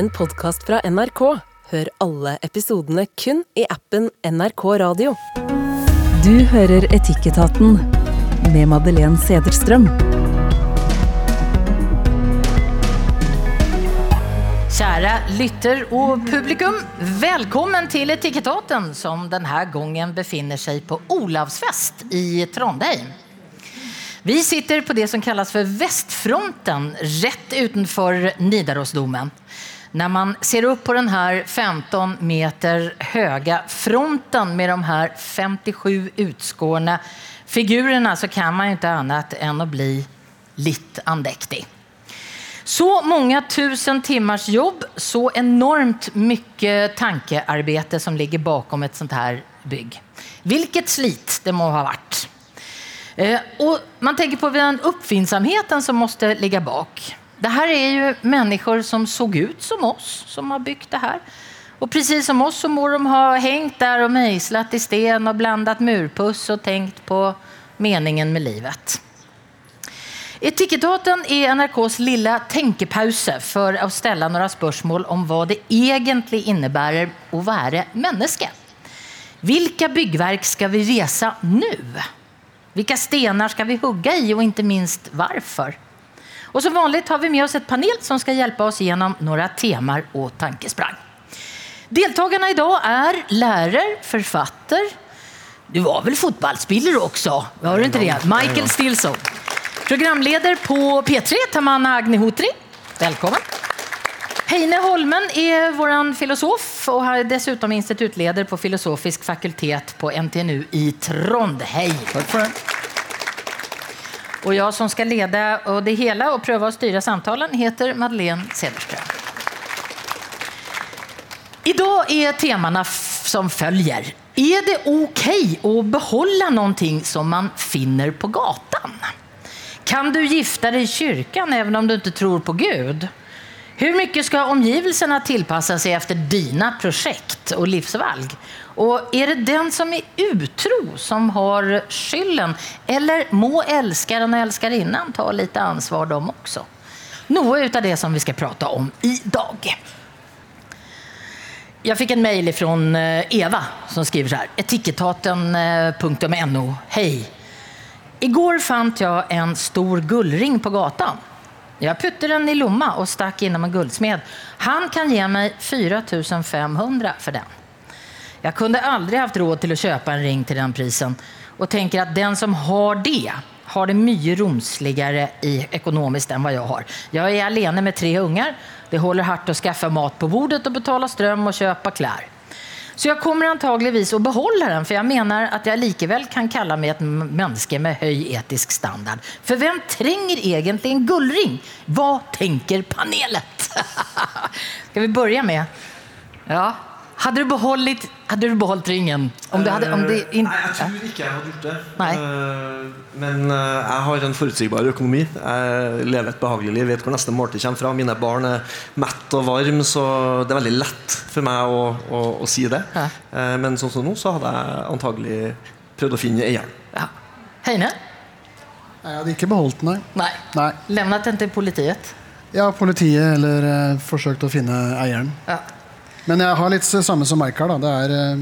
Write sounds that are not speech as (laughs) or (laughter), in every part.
en podkast fra NRK. Hør alle episodene kun i appen NRK Radio. Du hører Etikketaten med Madeleine Cederstrøm. Kjære lytter og publikum, Velkommen til Etikketaten, som denne gangen befinner seg på Olavsfest i Trondheim. Vi sitter på det som kalles for Vestfronten, rett utenfor Nidarosdomen. När man ser upp på den här 15 meter höga fronten med de här 57 utskårna figurerna så kan man inte annat än att bli lite andäktig. Så många tusen timmars jobb, så enormt mycket tankearbete som ligger bakom ett sånt här bygg. Vilket slit det må ha varit. Eh, och man tänker på den uppfinnsamheten som måste ligga bak. Det här är ju människor som såg ut som oss som har byggt det här. Och precis som oss så må de ha hängt där och mejslat i sten och blandat murpuss och tänkt på meningen med livet. Etikettaten er NRKs lilla tenkepause for å stille noen spørsmål om hva det egentlig innebærer å være menneske. Vilka byggverk skal vi resa nå? Vilka stenar skal vi hugga i og ikke minst varför? Och som vanligt har vi med oss ett panel som ska hjälpa oss gjennom några teman och tankesprang. Deltagarna idag är lärare, författare, du var väl fotbollsspelare också? Var du inte det? Michael Stilson. Programleder på P3, Tamanna Agnihotri. Välkommen. Heine Holmen är vår filosof och har dessutom institutledare på filosofisk fakultet på NTNU i Trondheim. Tack för det. Och jag som ska leda det hela och pröva att styra samtalen heter Madeleine Cederström. Idag är temana som följer. Är det okej att behålla någonting som man finner på gatan? Kan du gifta dig i kyrkan även om du inte tror på Gud? Hur mycket ska omgivelserna tillpassa sig efter dina projekt och livsvalg? Och är det den som är utro som har skylden? Eller må älskaren och älskarinnan ta lite ansvar de också? Något av det som vi skal prate om i dag. Jeg fikk en mail fra Eva som skriver så her. Etikettaten.no. I Igår fant jeg en stor guldring på gatan. Jeg puttade den i lomma og stack innom en guldsmed. Han kan ge meg 4500 for den. Jag kunde aldrig haft råd till att köpa en ring till den prisen och tänker att den som har det har det mycket romsligare i ekonomiskt än vad jag har. Jag är alene med tre ungar. Det håller hårt att skaffa mat på bordet och betala ström och köpa kläder. Så jag kommer antagligen att behålla den, för jag menar att jag likevel kan kalla mig ett menneske med hög etisk standard. För vem tränger egentligen en guldring? Vad tänker panelet? (laughs) Ska vi börja med? Ja. Hade du beholdt, hadde du beholdt ringen? Om du hadde, om de in... Nei, jeg tror ikke jeg hadde gjort det. Nei. Eh, Men eh, jeg har en forutsigbar økonomi. Jeg lever et behagelig liv. Vet hvor neste måltid kommer fra. Mine barn er mett og varme, så det er veldig lett for meg å, å, å si det. Ja. Eh, Men sånn som nå, så hadde jeg antagelig prøvd å finne eieren. Ja. Heine? Jeg hadde ikke beholdt behållit den, nei. nei. Nej. Lämnat den til politiet? Ja, politiet eller forsøkt å finne eieren. Ja. Men jeg har litt samme som Michael. Da. Det är, eh,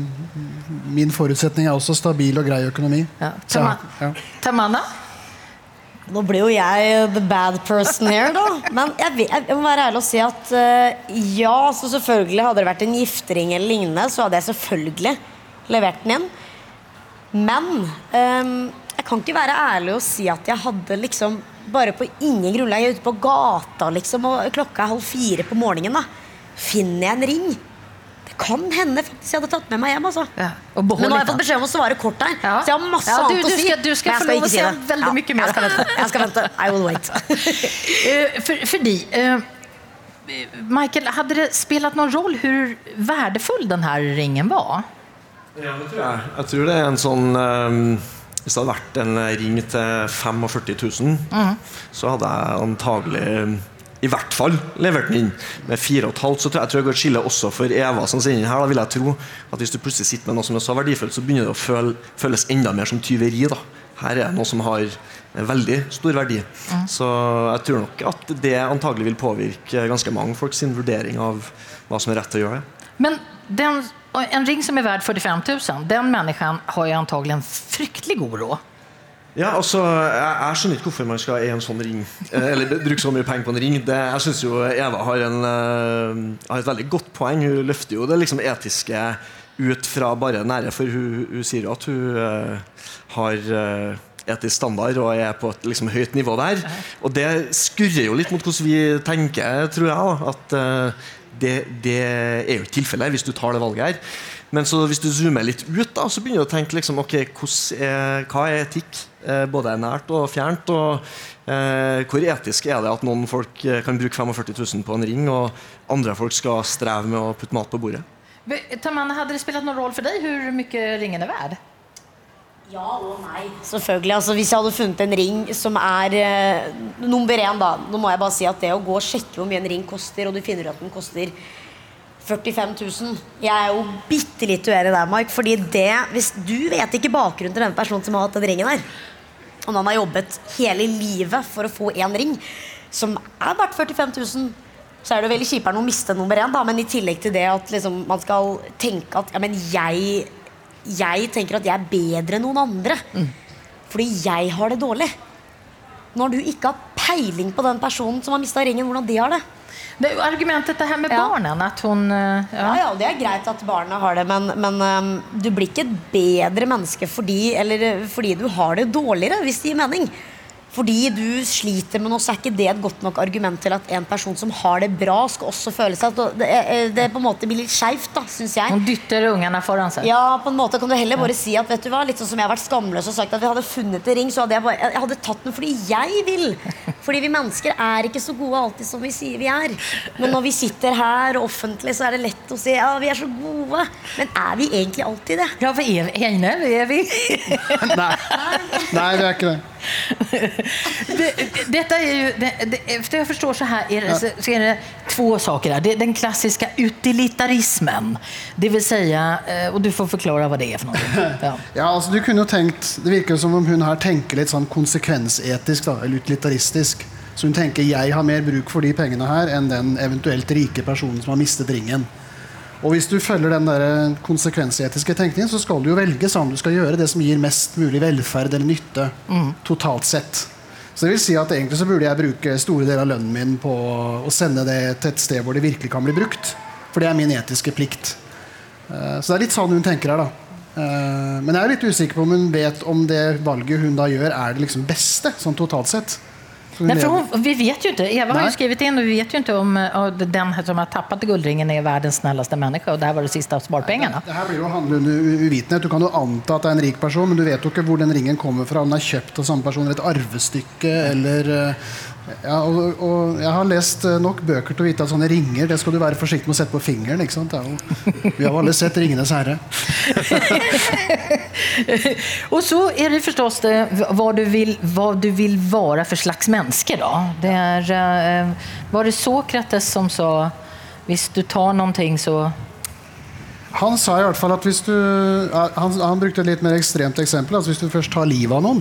min forutsetning er også stabil og grei økonomi. Ja. Tamana? Ja. Nå blir jo jeg the bad person her, da. Men jeg, jeg må være ærlig og si at eh, ja, så selvfølgelig hadde det vært en giftering eller lignende, så hadde jeg selvfølgelig levert den inn. Men um, jeg kan ikke være ærlig og si at jeg hadde liksom bare på ingen grunnlag jeg er ute på gata liksom, og klokka er halv fire på morgenen. da Finner jeg en ring? Kan hende faktisk jeg hadde tatt med meg hjem. altså Ja, og Men nå har jeg fått beskjed om å svare kort her. Ja. Så jeg har masse Ja, du- annet du å si. skal- du skal få lov å si veldig mye mer. Jeg skal vente. Jeg skal vente. I will wait. (laughs) uh, för, för dig, eh, Michael, hadde det spilt noen roll hvor verdifull den här ringen var? Ja, det tror jeg. Jeg tror det er en sånn eh, Hvis det hadde vært en ring til 45 000, så hadde jeg antagelig i hvert fall levert den inn. Med 4,5 så tror jeg, jeg tror jeg går et skille også for Eva som sender inn her. Da vil jeg tro at hvis du plutselig sitter med noe som er så verdifullt, så begynner det å føle, føles enda mer som tyveri. da her er det noe som har veldig stor verdi. Så jeg tror nok at det antagelig vil påvirke ganske mange folk sin vurdering av hva som er rett å gjøre. Men den, en ring som er verdt 45 000, den mennesken har jo antagelig en fryktelig god råd. Ja, altså, jeg, jeg skjønner ikke hvorfor man skal eie en sånn ring. eh, Eller bruke så mye penger på en ring. Det, jeg synes jo Eva har, en, uh, har et veldig godt poeng. Hun løfter jo det liksom etiske ut fra bare nære, for hun, hun sier jo at hun uh, har uh, etisk standard og er på et liksom, høyt nivå der. Og det skurrer jo litt mot hvordan vi tenker, tror jeg. Da, at det, det er jo ikke tilfellet hvis du tar det valget her. Men så hvis du zoomer litt ut, da, så begynner du å tenke liksom, okay, er, hva er etikk? Eh, både nært og fjernt. Og eh, hvor etisk er det at noen folk eh, kan bruke 45 000 på en ring, og andre folk skal streve med å putte mat på bordet? Tamanne, hadde det spilt noen rolle for deg hvor mye ringen er verd? Ja og nei. Selvfølgelig. Altså, hvis jeg hadde funnet en ring som er eh, nummer én, da Nå må jeg bare si at det å gå og sjekke hvor mye en ring koster, og du finner ut at den koster 45 000 Jeg er jo bitte litt uenig der, Mark. Fordi det Hvis du vet ikke bakgrunnen til denne personen som har hatt den ringen her, og han har jobbet hele livet for å få én ring, som er verdt 45 000 så er det veldig kjipere å miste nummer én, da, men i tillegg til det at liksom, man skal tenke at ja, men jeg, jeg tenker at jeg er bedre enn noen andre. Fordi jeg har det dårlig. Når du ikke har peiling på den personen som har mista ringen, hvordan de har det. Det er jo argumentet dette her med Ja. barna. at hun eh, Ja, ja, Det er greit at barna har det, men, men øhm, du blir ikke et bedre menneske fordi, eller, øh, fordi du har det dårligere, hvis det gir mening. Fordi du sliter med noe, så er ikke det et godt nok argument til at en person som har det bra, skal også føle seg at det, er- det på en måte blir litt skeivt, syns jeg. Hun dytter ungene foran seg. Ja, på en måte kan du heller bare si at vet du hva, litt sånn som jeg har vært skamløs og sagt at vi hadde funnet en ring, så hadde jeg bare Jeg hadde tatt den fordi jeg vil. (laughs) Fordi vi mennesker er ikke så gode alltid som vi sier vi er. Men når vi sitter her offentlig, så er det lett å si ja, vi er så gode. Men er vi egentlig alltid det? Ja, for er, Heine, er vi? Nei. Nei, det er ikke det. Det, detta är ju, det, det, jag förstår så här är det, så, är det två saker här. Det är den klassiska utilitarismen. Det vill säga, eh, och du får förklara vad det är för någonting. (laughs) Ja. Ja, alltså, du kunne jo tenkt Det virker som om hun her tenker litt sånn konsekvensetisk, da, eller utilitaristisk. Så hun tenker jeg har mer bruk for de pengene her enn den eventuelt rike personen som har mistet ringen. Og hvis du følger den der konsekvensetiske tenkningen, så skal du jo velge sånn. Du skal gjøre det som gir mest mulig velferd eller nytte totalt sett. Så det vil si at egentlig så burde jeg bruke store deler av lønnen min på å sende det til et sted hvor det virkelig kan bli brukt. For det er min etiske plikt. Eh, Så det er litt sånn hun tenker her, da. Eh, Men jeg er litt usikker på om hun vet om det valget hun da gjør, er det liksom beste, sånn totalt sett. Nej, för hon, vi vet ju inte. Eva har ju Nej. skrivit in och vi vet ju inte om eh, den som har tappat guldringen är världens snällaste människa och det här var det sista av sparpengarna. Det her blir handle under uvitenhet. Du kan jo anta at det er en rik person, men du vet jo ikke hvor den ringen kommer fra. Om den är kjøpt av samme person, eller et arvestykke, eller eh, ja, og, og Jeg har lest eh, nok bøker til å vite at sånne ringer det skal du være forsiktig med å sette på fingeren. ikke sant? Er jo, vi har alle sett 'Ringenes herre'. (laughs) og så er det forstås det, hva du vil, du vil være for slags menneske. da. Det är, eh, var det Sokrates som sa, hvis du tar noe, så... Han sa i hvert fall at hvis du han, han brukte et litt mer ekstremt eksempel. Altså hvis du først tar livet av noen,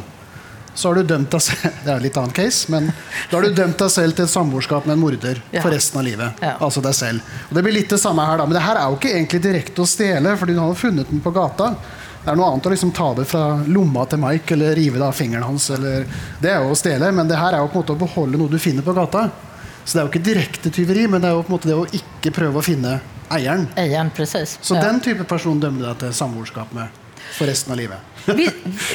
så har du dømt deg selv (laughs) Det er litt annen case, men da har du dømt deg selv til et samboerskap med en morder Ja. for resten av livet. Ja. Altså deg selv. Og Det blir litt det samme her, da. Men det her er jo ikke egentlig direkte å stjele, fordi du har funnet den på gata. Det er noe annet å liksom ta det fra lomma til Mike eller rive det av fingeren hans. Eller, det er jo å stjele, men det her er jo på en måte å beholde noe du finner på gata. Så det er jo ikke direkte tyveri, men det er jo på en måte det å ikke prøve å finne eieren. eieren precis. Så Ja. den type person dømmer du deg til samboerskap med for resten av livet.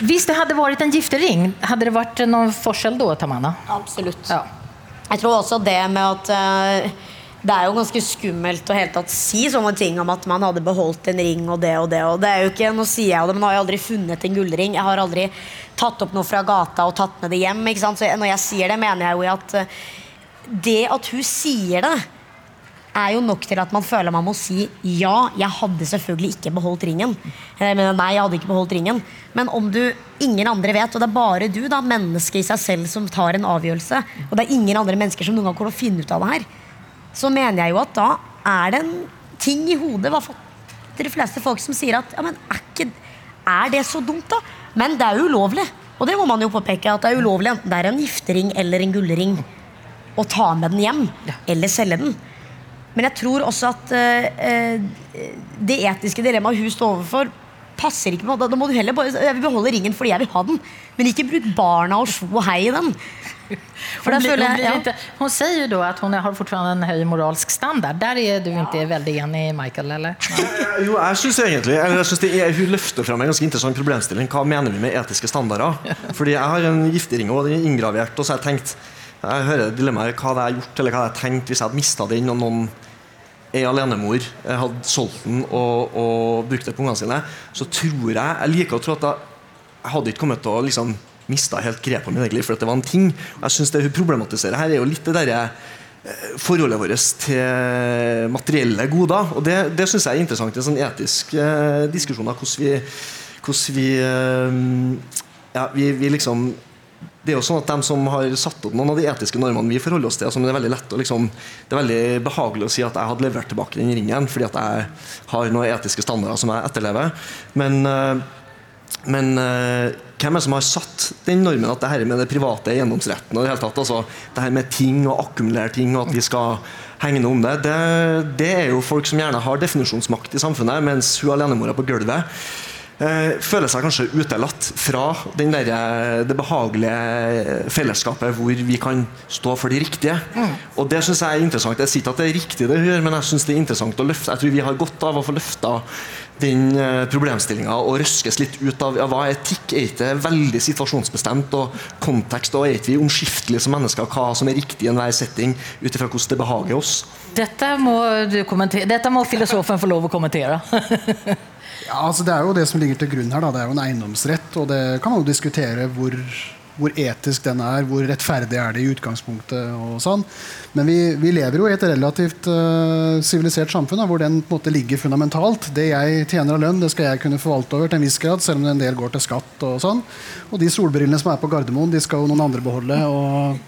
Hvis det hadde vært en giftering, hadde det vært noen forskjell da? Tamana? Absolutt. Ja. Jeg tror også det med at uh, det er jo ganske skummelt å helt tatt si sånne ting om at man hadde beholdt en ring og det og det. og det er jo ikke, Nå sier jeg det, men nå har jeg aldri funnet en gullring. Jeg har aldri tatt opp noe fra gata og tatt med det hjem. ikke sant? Så jeg, når jeg sier det, mener jeg jo at eh, det at hun sier det, er jo nok til at man føler man må si ja, jeg hadde selvfølgelig ikke beholdt ringen. Jeg mener, nei, jeg hadde ikke beholdt ringen. Men om du ingen andre vet, og det er bare du, da, mennesket i seg selv, som tar en avgjørelse, og det er ingen andre mennesker som noen gang kommer til å finne ut av det her, så mener jeg jo at da er det en ting i hodet hva til de fleste folk som sier at ja, men er, ikke, er det så dumt, da? Men det er ulovlig. Og det må man jo påpeke at det er ulovlig enten det er en giftering eller en gullring å ta med den hjem eller selge den. Men jeg tror også at eh, eh, det etiske dilemmaet hun står overfor, passer ikke med Da da må du heller bare Jeg vil beholde ringen fordi jeg vil ha den, men ikke bruk barna og sjo og hei i den. For Hon, blir, hon, blir inte, hon säger ju då att hon har fortfarande en høy moralsk standard. Der er du ikke ja. veldig enig, Michael, eller? Jo, jeg synes egentlig eller jeg synes det er, Hun løfter fram en ganske interessant problemstilling. Hva mener vi med etiske standarder? (laughs) Fordi jeg har en giftering, og den er inngravert. Og så har jeg tenkt Jeg hører dilemmaet hva hadde jeg gjort eller hva hadde jeg tenkt hvis jeg hadde mista den, og noen er alenemor jeg hadde solgt den og, og brukt det på ungene sine. Så tror jeg Jeg liker å tro at jeg, jeg hadde ikke kommet til å liksom mista helt grepet om mitt eget for det var en ting. Jeg synes det hun problematiserer her, er jo litt det derre forholdet vårt til materielle goder. Og det, det syns jeg er interessant. En sånn etisk eh, diskusjon av hvordan vi, hvordan vi eh, ja, vi, vi liksom det er jo sånn at De som har satt opp noen av de etiske normene vi forholder oss til, som det er veldig lett å liksom, det er veldig behagelig å si at jeg hadde levert tilbake den ringen fordi at jeg har noen etiske standarder som jeg etterlever. Men, eh, men eh, hvem er det som har satt den normen at det her med det private eiendomsretten og det hele tatt, altså, det her med ting og akkumulere ting og at vi skal hegne om det, det, det er jo folk som gjerne har definisjonsmakt i samfunnet, mens hun alenemora på gulvet føler seg kanskje utelatt fra den der, eh, det behagelige fellesskapet hvor vi kan stå for de riktige. Og det synes jeg er interessant. Jeg sier ikke at det er riktig det hun gjør, men jeg synes det er interessant å løfte. Jeg tror vi har godt av å få løfta den eh, problemstillinga og røskes litt ut av ja, hva er etikk. Er ikke det veldig situasjonsbestemt og kontekst, og er ikke vi omskiftelige som mennesker hva som er riktig i enhver setting ut ifra hvordan det behager oss? Dette må, du detta må filosofen få lov å kommentere. (laughs) Ja, altså Det er jo det som ligger til grunn her. da, Det er jo en eiendomsrett. Og det kan man jo diskutere hvor, hvor etisk den er, hvor rettferdig er det i utgangspunktet. og sånn. Men vi, vi lever jo i et relativt sivilisert sivilisert samfunn da, hvor den på en måte ligger fundamentalt. Det jeg tjener av lønn, det skal jeg kunne forvalte over til en viss grad, selv om en del går til skatt. Og sånn. Og de solbrillene som er på Gardermoen, de skal jo noen andre beholde. og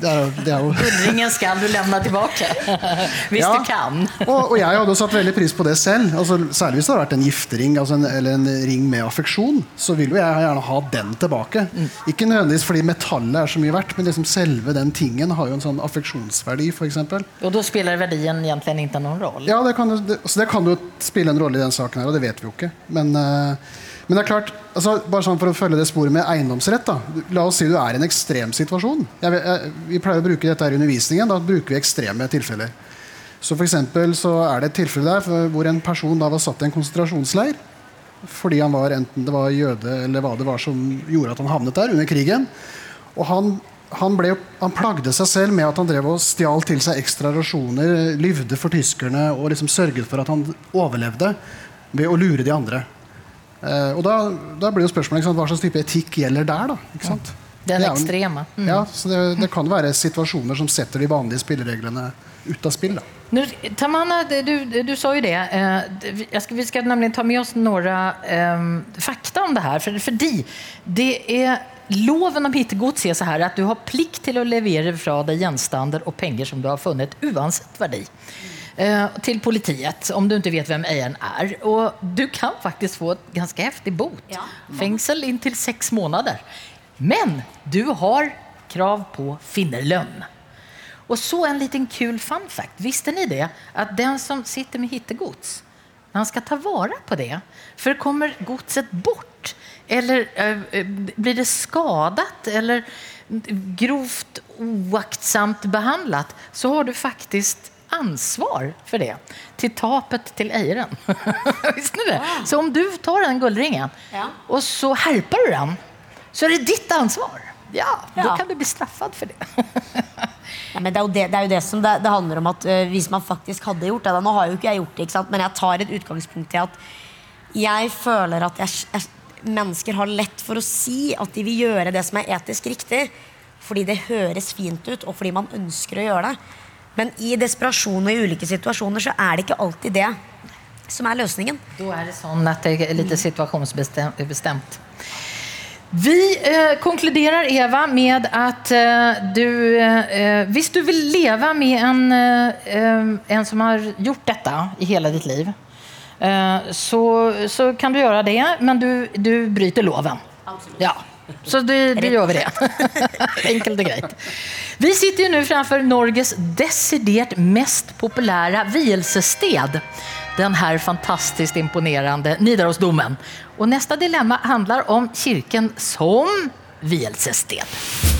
det er, det er jo Guldringen skal du lämna tilbake, (laughs) hvis Ja. du kan. og, og jeg hadde satt veldig pris på det selv. Altså, særlig hvis det hadde vært en giftering altså en, eller en ring med affeksjon. Så vil jo jeg gjerne ha den tilbake. Ikke nødvendigvis fordi metallet er så mye verdt, men liksom selve den tingen har jo en sånn affeksjonsverdi, f.eks. Og da spiller verdien egentlig ikke noen rolle. Ja, det kan, det, altså det kan jo spille en rolle i den saken her, og det vet vi jo ikke. Men, eh, men det er klart, altså, bare sånn for å følge det sporet med eiendomsrett. da. La oss si du er i en ekstrem situasjon. Jeg, jeg, vi pleier å bruke dette her i undervisningen. Da bruker vi ekstreme tilfeller. Så for så er det et tilfelle der hvor en person da var satt i en konsentrasjonsleir. Fordi han var enten det var jøde eller hva det var som gjorde at han havnet der under krigen. Og han, han, ble, han plagde seg selv med at han drev og stjal til seg ekstra rasjoner, lyvde for tyskerne og liksom sørget for at han overlevde ved å lure de andre. Eh, og da, da blir jo spørsmålet sant, hva slags type etikk gjelder der. da? Det er det ekstreme. Mm. Ja, så det, det kan være situasjoner som setter de vanlige spillereglene ut av spill. da. Nu, Tamanna, du, du sa jo det. Eh, ska, vi skal nemlig ta med oss några eh, fakta om det her. For, fordi det er Loven om hittegods er så her at du har plikt til å levere fra deg gjenstander og penger som du har funnet, uansett verdi. Eh, Til politiet, om du ikke vet hvem eieren er. Og du kan faktisk få et ganske heftig bot. Ja. Fengsel inntil seks måneder. Men du har krav på finnerlønn. Och så en liten kul fun fact. Visste ni det? Att den som sitter med hittegods, han ska ta vara på det, för kommer godset bort eller eh, eh, blir det skadat eller grovt oaktsamt behandlat så har du faktiskt ansvar för det till tapet till eieren. (laughs) Visste ni det? Så om du tar den guldringen Ja. och så härpar du den så är det ditt ansvar. Ja, ja. da kan du bli straffet for det. (laughs) Ja, men det, er det, det er jo det som det, det handler om at øh, hvis man faktisk hadde gjort det da, Nå har jo ikke jeg gjort det, men jeg tar et utgangspunkt i at jeg føler at jeg, jeg, mennesker har lett for å si at de vil gjøre det som er etisk riktig, fordi det høres fint ut, og fordi man ønsker å gjøre det. Men i desperasjon og i ulike situasjoner så er det ikke alltid det som er løsningen. Da er det sånn at det er litt situasjonsbestemt. Vi eh, konkluderer, Eva, med at eh, du eh, Hvis du vil leve med en, eh, en som har gjort dette i hele ditt liv, eh, så, så kan du gjøre det, men du, du bryter loven. Ja, så det, det gjør vi det. Enkelt og greit. Vi sitter jo nå framfor Norges desidert mest populære vielsessted. Den her fantastisk imponerende Nidarosdomen. Og neste dilemma handler om kirken som vielsested.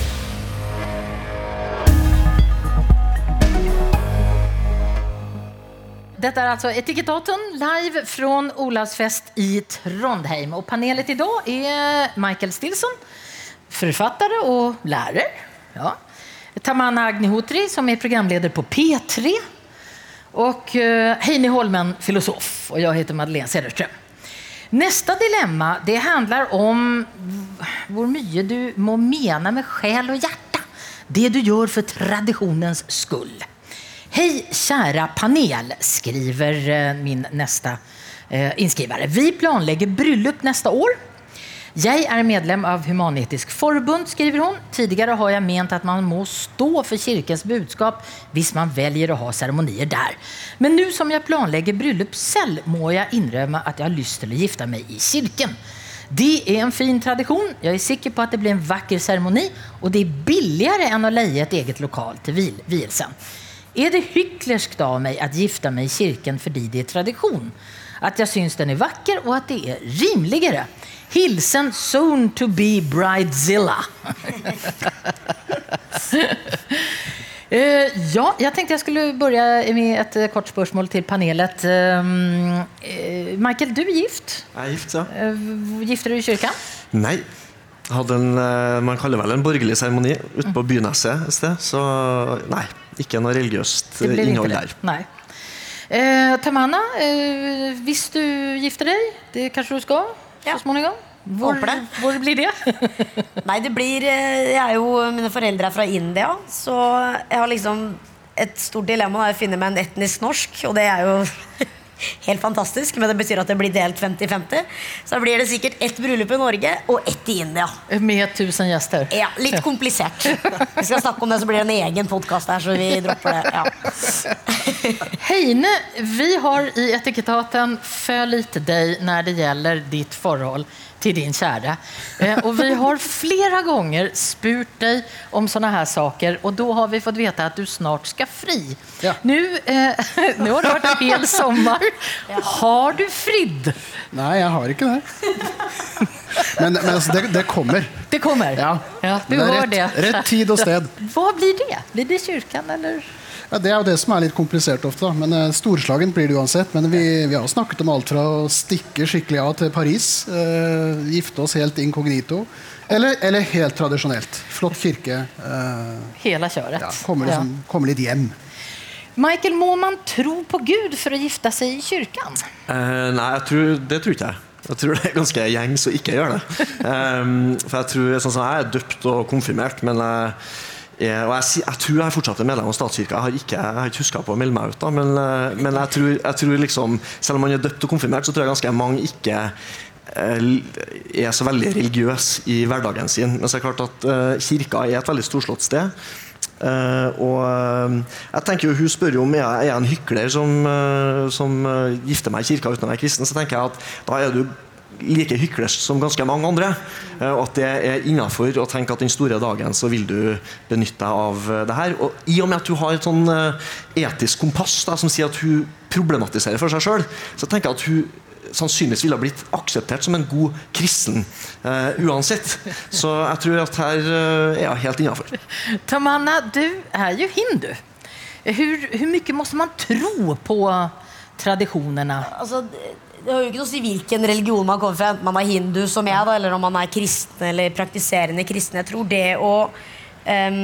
Detta er altså Etikettaten live fra Olavsfest i Trondheim. Og panelet i dag er Michael Stilson, forfatter og lærer. Ja. Tamanna Agnihotri som er programleder på P3. Og eh, Heini Holmen, filosof. Og jeg heter Madeleine Cederström. Neste dilemma det handler om hvor mye du må mena med sjel og hjerte. Det du gjør for tradisjonens skull. Hej kära panel, skriver eh, min nästa eh, inskrivare. Vi planlägger bröllop nästa år. Jeg er medlem av Human-Etisk Forbund, skriver hun. Tidligere har jeg ment at man må stå for kirkens budskap hvis man velger å ha seremonier der. Men nå som jeg planlegger bryllup selv, må jeg innrømme at jeg har lyst til å gifte meg i kirken. Det er en fin tradisjon. Jeg er sikker på at det blir en vakker seremoni, og det er billigere enn å leie et eget lokal til vil- Er det hyklerskt av meg å gifte meg i kirken fordi det er tradisjon? At jeg syns den er vakker, og at det er rimeligere? Hilsen soon to be bridezilla. Uh, (laughs) ja, jeg tenkte jeg skulle begynne med et eh, kort spørsmål til panelet. Eh, Michael, du er gift. Jeg er gift, ja. Gifter du i kirken? Nei. Hadde en, man kaller vel en borgerlig seremoni ute på Byneset et sted. Så nei, ikke noe religiøst innhold inte der. Nei. Eh, Tamana, eh, hvis du gifter deg, det kanskje du skal Ja. så småningom? Hvor, Håper det. hvor blir det? (laughs) Nei, det blir eh, Jeg er jo Mine foreldre er fra India, så jeg har liksom Et stort dilemma er å finne meg en etnisk norsk, og det er jo helt fantastisk, men det betyr at det blir delt 50-50. Så da blir det sikkert ett bryllup i Norge og ett i India. Med tusen gjester. Ja, Litt komplisert. Vi skal snakke om det, så blir det en egen podkast her, så vi dropper det. Ja. (laughs) Heine, vi har i etikettaten följt deg' når det gjelder ditt forhold till din kära. Eh, och vi har flera gånger spurt dig om sådana här saker och då har vi fått veta att du snart ska fri. Ja. Nu, eh, nu har det varit en hel sommar. Har du fridd? Nei, jeg har ikke det. Men, men altså, det, det kommer. Det kommer? Ja. du Det hör rett- det. rett tid og sted. Vad blir det? Blir det kyrkan eller? Ja, det er jo det som er litt komplisert ofte. da. Men eh, Storslagen blir det uansett. Men vi, vi har jo snakket om alt fra å stikke skikkelig av til Paris, eh, gifte oss helt inkognito, eller, eller helt tradisjonelt. Flott kirke. Eh, Hela kjøret. ja, komme, liksom, komme litt hjem. Michael, må man tro på Gud for å gifte seg i kyrkan? Eh, nei, jeg tror, det tror ikke jeg. Jeg tror det er ganske gjengs å ikke gjøre det. Um, (laughs) for jeg tror, sånn som jeg er døpt og konfirmert, men jeg, jeg, og jeg, jeg tror jeg fortsatt er medlem av statskirka. Jeg har ikke, jeg ikke huska på å melde meg ut, da, men, eh, men jeg, tror, jeg tror liksom Selv om man er døpt og konfirmert, så tror jeg ganske mange ikke eh, er så veldig religiøs i hverdagen sin. Men så er det klart at uh, kirka er et veldig storslått sted. Uh, og uh, jeg tenker jo, Hun spør jo om jeg er en hykler som, eh, som eh, gifter meg i kirka uten å være kristen. Så tenker jeg at da er du like hyklersk som ganske mange andre. eh, og at det er innafor å tenke at den store dagen så vil du benytte deg av eh, det her. Og I og med at du har et sånn eh, etisk kompass da, som sier at hun problematiserer for seg sjøl, så tenker jeg at hun sannsynligvis ville ha blitt akseptert som en god kristen uh, uansett. Så jeg tror at her uh, er jeg helt innafor. (laughs) Tamanna, du er jo hindu. Hvor mye må man tro på tradisjonene? Altså, det har jo ikke noe å si hvilken religion man kommer fra, enten man er hindu som jeg, da, eller om man er kristen eller praktiserende kristen. Jeg tror det å um,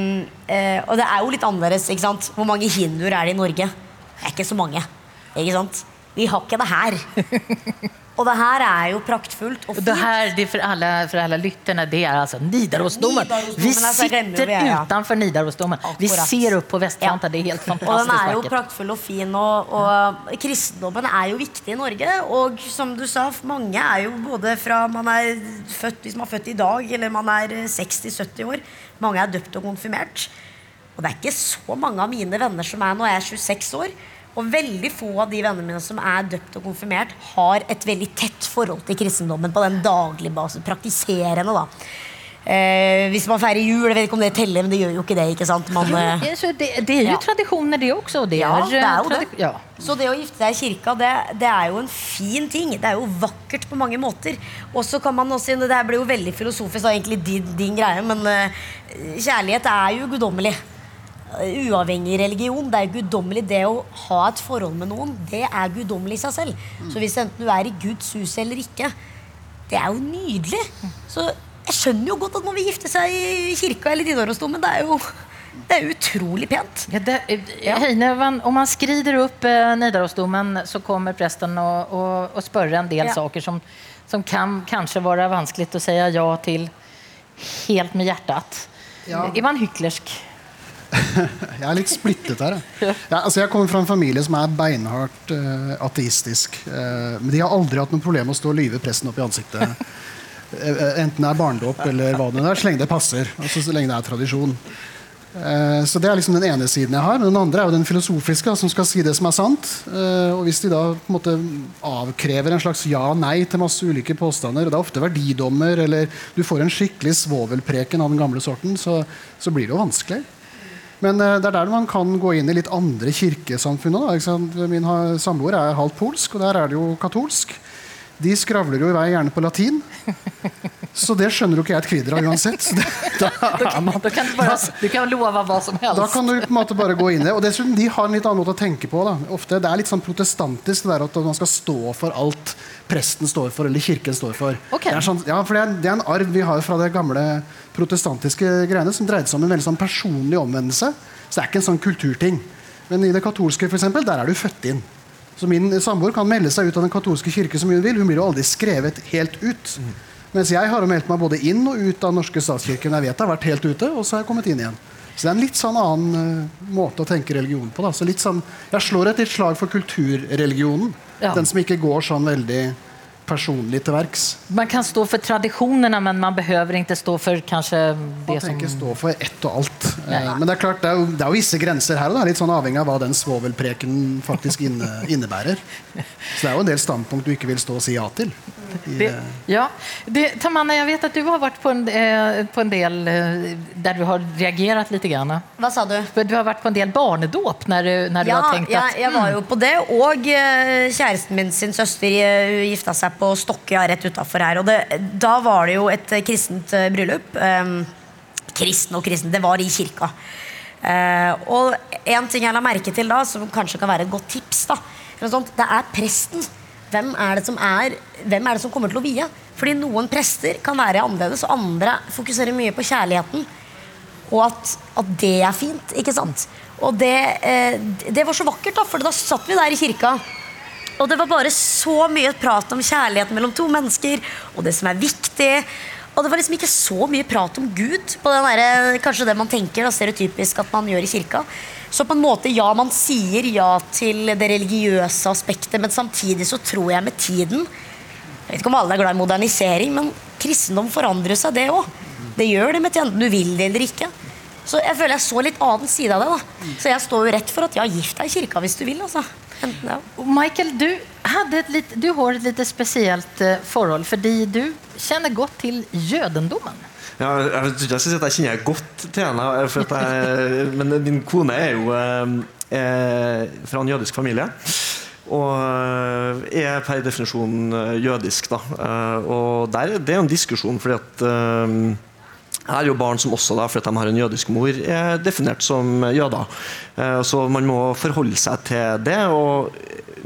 uh, Og det er jo litt annerledes. ikke sant? Hvor mange hinduer er det i Norge? Det er ikke så mange. ikke sant? Vi har ikke det her. (laughs) Og det her er jo praktfullt og fint. Det här det är för alla, för alla lyttarna, det är alltså Nidarosdomen. Vi glömde sitter ja. utanför Nidarosdomen. Vi ser upp på Västkanten, det är helt Og den fantastiskt er jo praktfull og fin, og, og kristendommen er jo viktig i Norge. Og som du sa, mange er jo både fra man er født, hvis man er født i dag, eller man er 60-70 år. Mange er døpt og konfirmert. Og det er ikke så mange av mine venner som er Nå er jeg 26 år. Og veldig få av de vennene mine som er døpt og konfirmert, har et veldig tett forhold til kristendommen på den daglige basis. Praktiserende, da. Eh, hvis man feirer jul, jeg vet ikke om det teller, men det gjør jo ikke det. ikke sant? Man, eh, Ja, det, det er jo Ja. tradisjoner, det også. Det Ja, er, det er jo det. Ja. Så det å gifte seg i kirka, det, det er jo en fin ting. Det er jo vakkert på mange måter. Og så kan man også, Det her blir jo veldig filosofisk, da, egentlig din, din greie, men uh, kjærlighet er jo guddommelig. Uavhengig religion. Det er guddommelig. Det å ha et forhold med noen, det er guddommelig i seg selv. Så hvis enten du er i Guds hus eller ikke, det er jo nydelig. Så jeg skjønner jo godt at man vil gifte seg i kirka eller Nidarosdomen. Det er jo det er utrolig pent. Ja, det, eh, Heine, man- om man skrider opp eh, Nidarosdomen så kommer presten og, og, og spörra en del Ja. saker som, som kan kanskje være vanskelig å si ja til helt med hjertet. Ja. Er man hyklersk? (laughs) Jeg er litt splittet her. jeg. Ja, altså jeg kommer fra en familie som er beinhardt uh, ateistisk. Uh, men de har aldri hatt noe problem med å stå og lyve presten opp i ansiktet. Eh, enten det er barnedåp eller hva det er, så lenge det passer. Altså så lenge det er tradisjon. Så Det er liksom den ene siden jeg har. Men den andre er jo den filosofiske, som skal si det som er sant. Og Hvis de da på en måte avkrever en slags ja-nei til masse ulike påstander, og det er ofte verdidommer, eller du får en skikkelig svovelpreken av den gamle sorten, så, så blir det jo vanskelig. Men eh, det er der man kan gå inn i litt andre kirkesamfunn. Min samboer er halvt polsk, og der er det jo katolsk. De skravler jo i vei gjerne på latin. Så det skjønner jo ikke jeg et kvidder av uansett. Så det, (laughs) da, er kan, Du kan, bara, du kan (laughs) lova hva som helst. da kan du på en måte bare gå inn i det. Og dessuten, de har en litt annen måte å tenke på. Da. Ofte, det er litt sånn protestantisk det der at man skal stå for alt presten står for, eller kirken står for. Okay. Det, er sånn, ja, for det, er, det er en arv vi har fra det gamle protestantiske greiene, som dreide seg om en veldig sånn personlig omvendelse. Så det er ikke en sånn kulturting. Men i det katolske, for eksempel, der er du født inn. Så min samboer kan melde seg ut av den katolske kirke som hun vil. Hun blir jo aldri skrevet helt ut. Mens jeg har jo meldt meg både inn og ut av norske statskirken. Jeg vet jeg har vært helt ute, og så har jeg kommet inn igjen. Så det er en litt sånn annen uh, måte å tenke religion på. Da. Så litt sånn, jeg slår et litt slag for kulturreligionen. Ja. Den som ikke går sånn veldig personlig til verks. Man kan stå for tradisjonene, men man behøver ikke stå för kanske Man det trenger ikke som... stå for ett og alt. Eh, Nei. Men det er klart, det er, jo, det er jo visse grenser her, da. litt sånn avhengig av hva den svovelpreken faktisk inne, (laughs) innebærer. Så det er jo en del standpunkt du ikke vil stå og si ja til. I, Det, eh, ja, det, Tamanna, jeg vet at du har vært på en, eh, på en del eh, där du har reagert lite grann. Hva sa du? Du har vært på en del barnedåp Når, du, ja, du har tenkt at, ja, "Mm, jeg var jo på det. Og eh, kjæresten min sin søster gifta seg på Stokkøya rett utafor her. Og det, da var det jo et kristent eh, bryllup. Um, kristen og kristen, det var i kirka. Eh, og en ting jeg la merke til da, som kanskje kan være et godt tips, da, det er presten. Hvem er, det som er, hvem er det som kommer til å vie? Fordi noen prester kan være annerledes, og andre fokuserer mye på kjærligheten. Og at, at det er fint, ikke sant? Og det, eh, det var så vakkert, da, for da satt vi der i kirka. Og det var bare så mye prat om kjærlighet mellom to mennesker, og det som er viktig. Og det var liksom ikke så mye prat om Gud, på den der, kanskje det man tenker da, stereotypisk at man gjør i kirka. Så på en måte, ja, man sier ja til det religiøse aspektet, men samtidig så tror jeg med tiden Jeg vet ikke om alle er glad i modernisering, men kristendom forandrer seg, det òg. Det gjør det med tiden, du vil det eller ikke. Så jeg føler jeg så litt annen side av det. da Så jeg står jo rett for at ja, gift deg i kirka hvis du vil. altså Michael, du, hade ett lite, du har et litt speciellt eh, forhold fordi du kjenner godt til jødendommen. Ja, jeg tror ikke jeg skal si at jeg kjenner godt til henne, for at jeg, men min kone er jo eh, eh, fra en jødisk familie. Og eh, er per definisjon eh, jødisk, da. Eh, Og der, det er jo en diskusjon, fordi at eh, her er jo barn som også, da, fordi de har en jødisk mor, er definert som jøder. Eh, Så man må forholde seg til det. og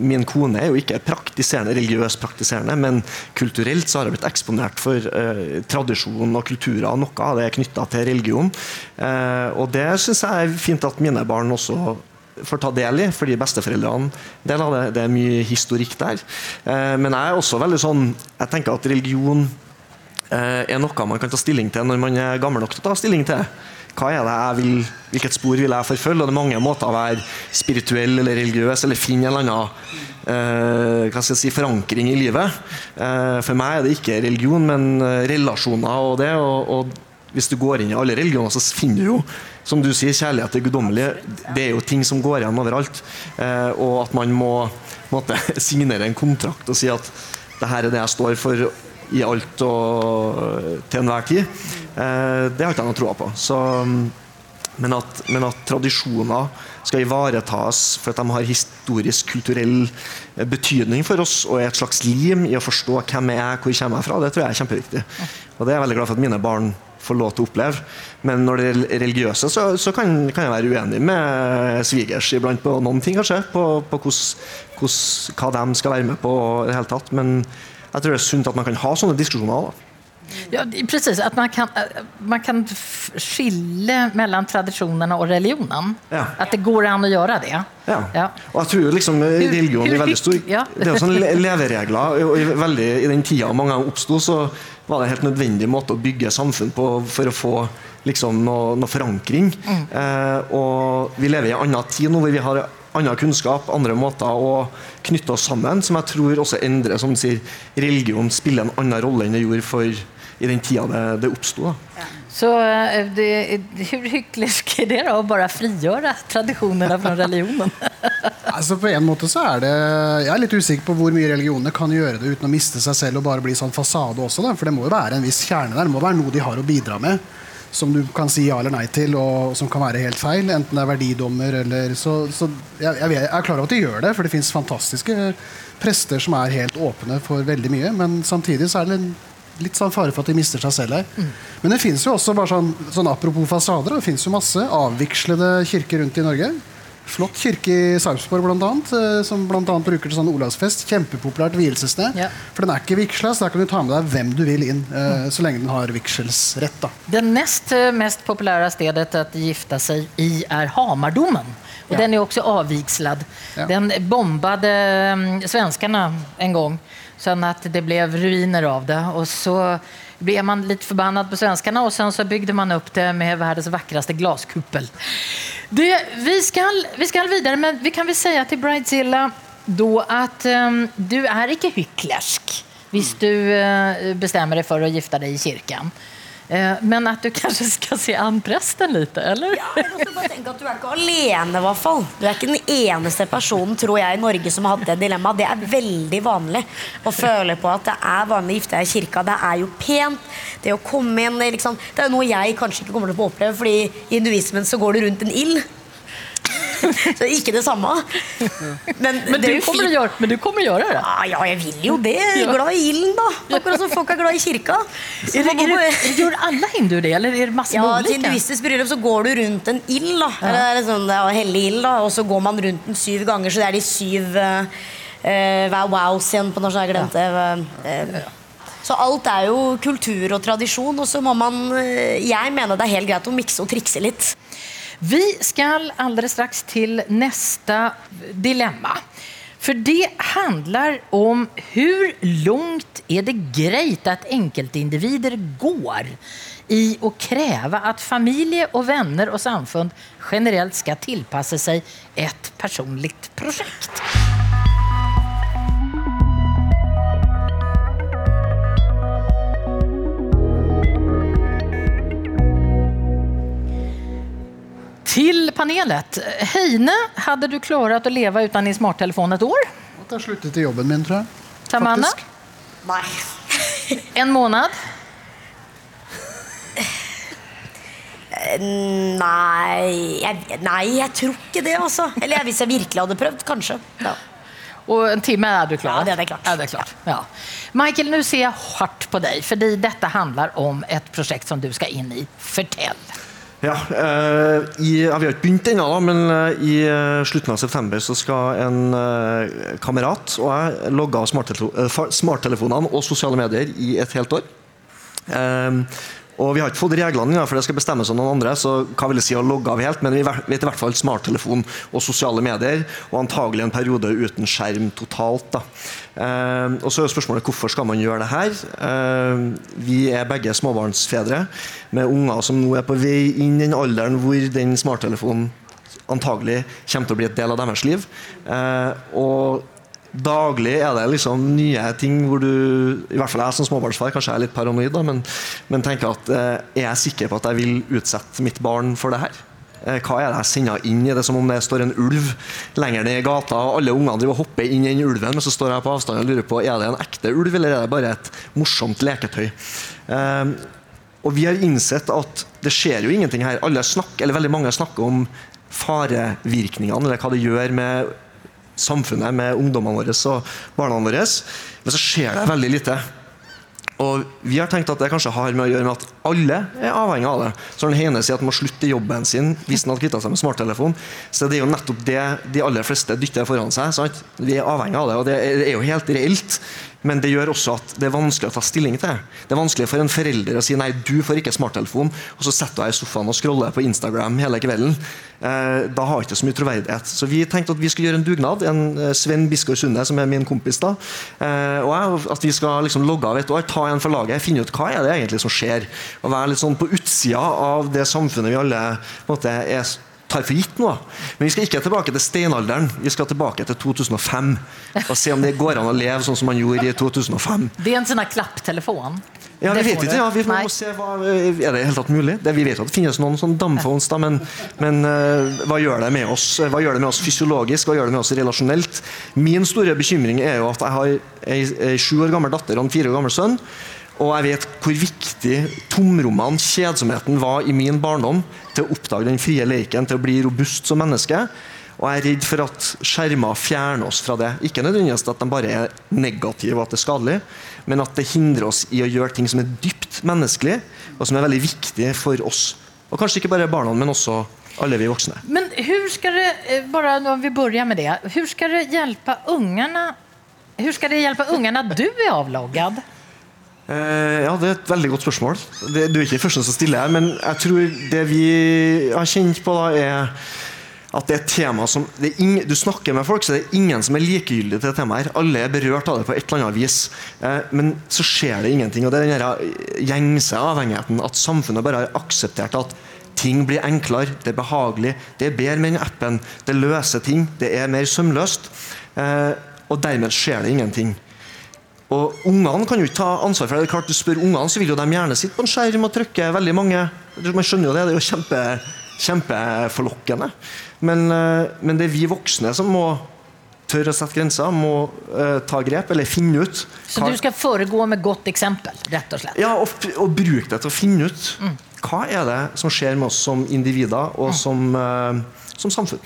Min kone er jo ikke praktiserende, religiøst praktiserende, men kulturelt så har jeg blitt eksponert for eh, tradisjon og kulturer. og Noe av det er knytta til religion. Eh, og det syns jeg er fint at mine barn også får ta del i, fordi besteforeldrene del av det, det er mye historikk der. Eh, men jeg er også veldig sånn Jeg tenker at religion eh, er noe man kan ta stilling til når man er gammel nok til å ta stilling til. Hva er det jeg vil, Hvilket spor vil jeg forfølge? Og det er mange måter å være spirituell eller religiøs eller finne en eller annen eh, si, forankring i livet. Eh, for meg er det ikke religion, men eh, relasjoner og det. Og, og hvis du går inn i alle religioner, så finner du jo, som du sier, kjærlighet til guddommelige. Det er jo ting som går igjen overalt. Eh, og at man må måtte, (laughs) signere en kontrakt og si at det her er det jeg står for i alt og til enhver tid. Eh, det har ikke jeg noe troa på. Så, men, at, men at tradisjoner skal ivaretas for at de har historisk, kulturell eh, betydning for oss og er et slags lim i å forstå hvem jeg er, hvor kommer jeg fra, det tror jeg er kjempeviktig. Og det er jeg veldig glad for at mine barn får lov til å oppleve. Men når det er religiøse, så, så kan, kan, jeg være uenig med svigers iblant på noen ting, kanskje. På, på hos, hos, hva de skal være med på i det hele tatt. Men jeg tror det er sunt at man kan ha sånne diskusjoner. da. Ja, precis, at man kan, man kan skille mellom tradisjonene og religionen. Ja. At det går an å gjøre det. Ja. ja. Og jeg tror liksom religion er veldig stor ja. Det er sånne leveregler. Og i, veldig, I den tida mange oppsto, så var det en helt nødvendig måte å bygge samfunn på for å få liksom, noe, noe forankring. Mm. Eh, og vi lever i en annen tid nå hvor vi har annen kunnskap, andre måter å knytte oss sammen, som jeg tror også endrer som du sier, religion spiller en annen rolle enn det gjorde for i den tida det, det oppsto. Ja. Så eh, hvor hyklersk er det da, å bare frigjøre tradisjonene fra religionen? (laughs) altså På en måte så er det Jeg er litt usikker på hvor mye religionene kan gjøre det uten å miste seg selv og bare bli sånn fasade også. Da. For det må jo være en viss kjerne der. Det må være noe de har å bidra med. Som du kan si ja eller nei til, og som kan være helt feil. Enten det er verdidommer eller Så, så jeg, jeg, er klar over at de gjør det, for det fins fantastiske prester som er helt åpne for veldig mye. Men samtidig så er det litt sånn fare for at de mister seg selv her. Mm. Men det fins jo også, bare sånn, sånn apropos fasader, det fins jo masse avvikslede kirker rundt i Norge. Flott kirke i Sarpsborg, blant annet, eh, som annet bruker til sånn Olavsfest. Kjempepopulært vielsessted. Ja. For den er ikke vigsla, så der kan du ta med deg hvem du vil inn. Eh, så lenge den har vigselsrett. da. Det nest eh, mest populære stedet å gifte seg i er Hamardomen. Og ja. Den er også avvigslad. Ja. Den bombade um, svenskene en gang, sånn at det ble ruiner av det. Og så ble man litt forbannet på svenskene, og så bygde man opp det med verdens vakreste glaskuppel. Vi, skal, vi skal videre, men vi kan vel si til Bridezilla at um, du er ikke hyklersk hvis du uh, bestemmer deg for å gifte deg i kirken. Eh, men at du kanskje skal se an presten litt, eller? Ja, jeg bare tenke at Du er ikke alene, i hvert fall. Du er ikke den eneste personen tror jeg, i Norge som har hatt det dilemmaet. Det er veldig vanlig å føle på at det er vanlig å gifte deg i kirka. Det er jo pent. Det å komme inn liksom, Det er noe jeg kanskje ikke kommer til å oppleve, fordi i hinduismen så går du rundt en ild. (laughs) Så ikke det samme. Men, men, det du kommer gjøre, men, du kommer å gjøre det? Ja, ja, jeg vil jo det. Glad i ilden, da. Akkurat som folk er glad i kirka. Er det, er det, gjør alle hinduer det, eller er det masse ja, Til hinduistisk bryllup så går du rundt en ild. da. Ja. Eller sånn, er hellig ild, da. Og så går man rundt den syv ganger, så det er de syv uh, wow-wows igjen på norsk. Jeg glemte uh, så alt er jo kultur og tradisjon, og så må man Jeg mener det er helt greit å mikse og trikse litt. Vi skal alldeles straks til neste dilemma. For det handler om hvor langt er det greit at enkeltindivider går i å kreve at familie og venner og samfunn generelt skal tilpasse seg et personlig prosjekt. Panelet. Heine, hadde du klart å leve uten din smarttelefon et år? Måtte ha sluttet i jobben min, tror jeg. Tamanna? Nei. en måned? Nei jeg, nei, jeg tror ikke det, altså. Eller hvis jeg virkelig hadde prøvd, kanskje. Ja. Og en time er du klar? Ja, det er klart. Er det klart. Ja. Michael, nå ser jeg hardt på deg, fordi dette handler om et prosjekt som du skal inn i. Fortell. Ja, eh, i, ja, Vi har ikke begynt ennå, men eh, i eh, slutten av september så skal en kamerat og jeg logge av smarttelefonene og sosiale medier i et helt år. Og Vi har ikke fått reglene, for det skal bestemmes av noen andre. så hva vil det si å logge av helt, Men vi vet i hvert fall smarttelefon og sosiale medier, og antagelig en periode uten skjerm totalt. da. Uh, og så er spørsmålet hvorfor skal man gjøre det her. Uh, vi er begge småbarnsfedre med unger som nå er på vei inn i den alderen hvor den smarttelefonen antagelig kommer til å bli et del av deres liv. Uh, og daglig er det liksom nye ting hvor du I hvert fall jeg som småbarnsfar kanskje er litt paranoid, da, men, men, tenker at eh, er jeg sikker på at jeg vil utsette mitt barn for det her? Eh, hva er det jeg sender inn i det som om det står en ulv lenger ned i gata, og alle ungene driver og hopper inn i den ulven, men så står jeg på avstand og lurer på er det en ekte ulv, eller er det bare et morsomt leketøy? Eh, og vi har innsett at det skjer jo ingenting her. Alle snakker, eller Veldig mange snakker om farevirkningene, eller hva det gjør med samfunnet, med ungdommene våre og barna våre. Men så skjer det veldig lite. Og Vi har tenkt at det kanskje har med å gjøre med at alle er avhengig av det. Så den ene sier at man må slutte jobben sin hvis han hadde kvitta seg med smarttelefon, så det er jo nettopp det de aller fleste dytter foran seg. Sant? Vi er avhengig av det, og det er jo helt reelt. Men det gjør også at det er vanskelig å ta stilling til. Det er vanskelig for en forelder å si nei, du får ikke smarttelefon, og så setter du deg i sofaen og scroller på Instagram hele kvelden. Eh, da har jeg ikke så mye troverdighet. Så vi tenkte at vi skulle gjøre en dugnad. En Svein Sven Biskår Sunde, som er min kompis, da, eh, og jeg, at vi skal liksom logge av et år, ta en for laget, finne ut hva er det egentlig som skjer. Og være litt sånn på utsida av det samfunnet vi alle på en måte, er tar for gitt nå. Men vi skal ikke tilbake til steinalderen. Vi skal tilbake til 2005 og se om det går an å leve sånn som man gjorde i 2005. Det er en sånn klapptelefon? Ja, vi vet ikke. Ja. Vi må se hva, Er det i hele tatt mulig? Det, vi vet at det finnes noen sånn damphones, da, men, men uh, hva gjør det med oss Hva gjør det med oss fysiologisk? Hva gjør det med oss relasjonelt? Min store bekymring er jo at jeg har ei sju år gammel datter og en fire år gammel sønn. Og jeg vet hvor viktig tomrommene, kjedsomheten, var i min barndom til å oppdage den frie leken, til å bli robust som menneske. Og jeg er redd for at skjermer fjerner oss fra det. Ikke nødvendigvis at de bare er negative og at det er skadelig, men at det hindrer oss i å gjøre ting som er dypt menneskelig, og som er veldig viktig for oss. Og kanskje ikke bare barna, men også alle vi voksne. Men hvordan skal det, bare når vi begynner med det, hvordan skal det hjelpe ungene hvordan skal det hjelpe ungene at du er avloggad? Eh, ja, Det er et veldig godt spørsmål. Det, du er ikke den første som stiller her, men jeg tror det vi har kjent på, da, er at det er et tema som ing, Du snakker med folk, så det er ingen som er likegyldig til det temaet. her. Alle er berørt av det på et eller annet vis. Uh, men så skjer det ingenting. og Det er den der gjengse avhengigheten. At samfunnet bare har akseptert at ting blir enklere, det er behagelig, det er bedre med den appen, det løser ting, det er mer sømløst. Uh, og dermed skjer det ingenting. Og Ungene kan jo ikke ta ansvar for det. det er klart Du spør ungene, så vil jo de gjerne sitte på en skjerm og trykke. veldig mange. Man skjønner jo det, det er jo kjempe, kjempeforlokkende. Men, eh, men det er vi voksne som må tørre å sette grenser, må uh, ta grep, eller finne ut. Så du skal foregå med godt eksempel, rett og slett? ja, og, og bruke det til å finne ut hva er det som skjer med oss som individer og som, uh, som samfunn.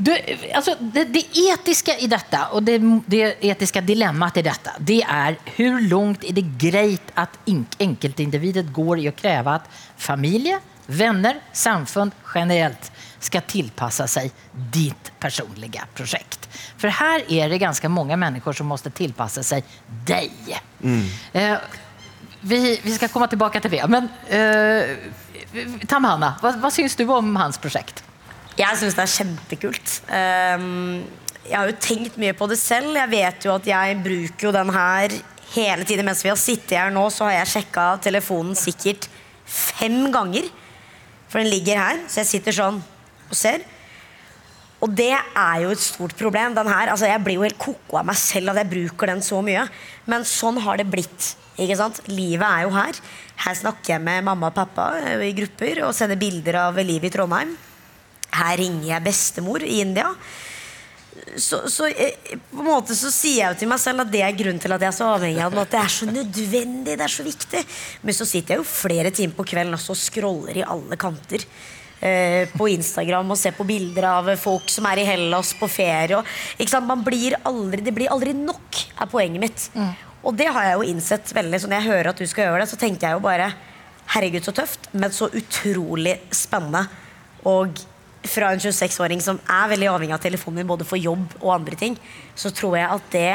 Du, altså, det, det etiske i dette, og det, det etiske dilemmaet i dette, det er hvor langt er det greit at enkeltindividet går i å kreve at familie, venner, samfunn generellt skal tilpasse seg ditt personlige projekt. For her er det ganska mange mennesker som må tilpasse seg deg. Mm. Eh, vi, vi skal komme tilbake til det. Men eh, Tamhanna, hva, hva syns du om hans projekt? Jeg syns det er kjempekult. Ehm, jeg har jo tenkt mye på det selv. Jeg vet jo at jeg bruker jo den her hele tiden. Mens vi har sittet her nå, så har jeg sjekka telefonen sikkert fem ganger. For den ligger her, så jeg sitter sånn og ser. Og det er jo et stort problem. Den her, altså jeg blir jo helt koko av meg selv at jeg bruker den så mye. Men sånn har det blitt. Ikke sant? Livet er jo her. Her snakker jeg med mamma og pappa eh, i grupper og sender bilder av livet i Trondheim. Her ringer jeg bestemor i India. Så, så eh, på en måte så sier jeg jo til meg selv at det er grunnen til at jeg er så avhengig av den. At det er så nødvendig, det er så viktig. Men så sitter jeg jo flere timer på kvelden også og scroller i alle kanter. eh, på Instagram og ser på bilder av folk som er i Hellas på ferie. Og? Man blir aldri, det blir aldri nok, er poenget mitt. Og det har jeg jo innsett veldig. Så når jeg hører at du skal gjøre det, så tenker jeg jo bare Herregud, så tøft, men så utrolig spennende. Og fra en 26-åring som er veldig avhengig av telefonen min både for jobb og andre ting, så tror jeg at det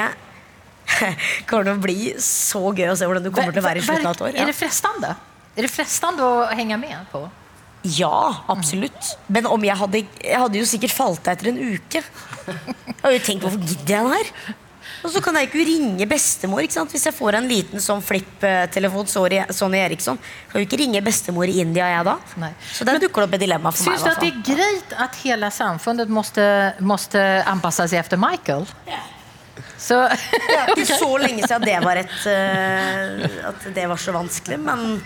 (laughs) kommer til å bli så gøy å se hvordan du kommer til å være i slutten av et år. Är det frestande? Er det frestande å henge med på? Ja, absolutt. Men om jeg hadde Jeg hadde jo sikkert falt av etter en uke. Jeg har jo tenkt hvorfor gidder jeg den her? Og så kan jeg ikke ringe bestemor ikke sant? hvis jeg får en liten sånn flipp-telefon. Sonny Eriksson. Kan jo ikke ringe bestemor i India, jeg da. Nei. Så der dukker det opp et dilemma for meg. Syns du i det hvert fall. at hele samfunnet måtte anpasse seg etter Michael? Ja. Så, Det er ikke så lenge siden det var et uh, At det var så vanskelig, men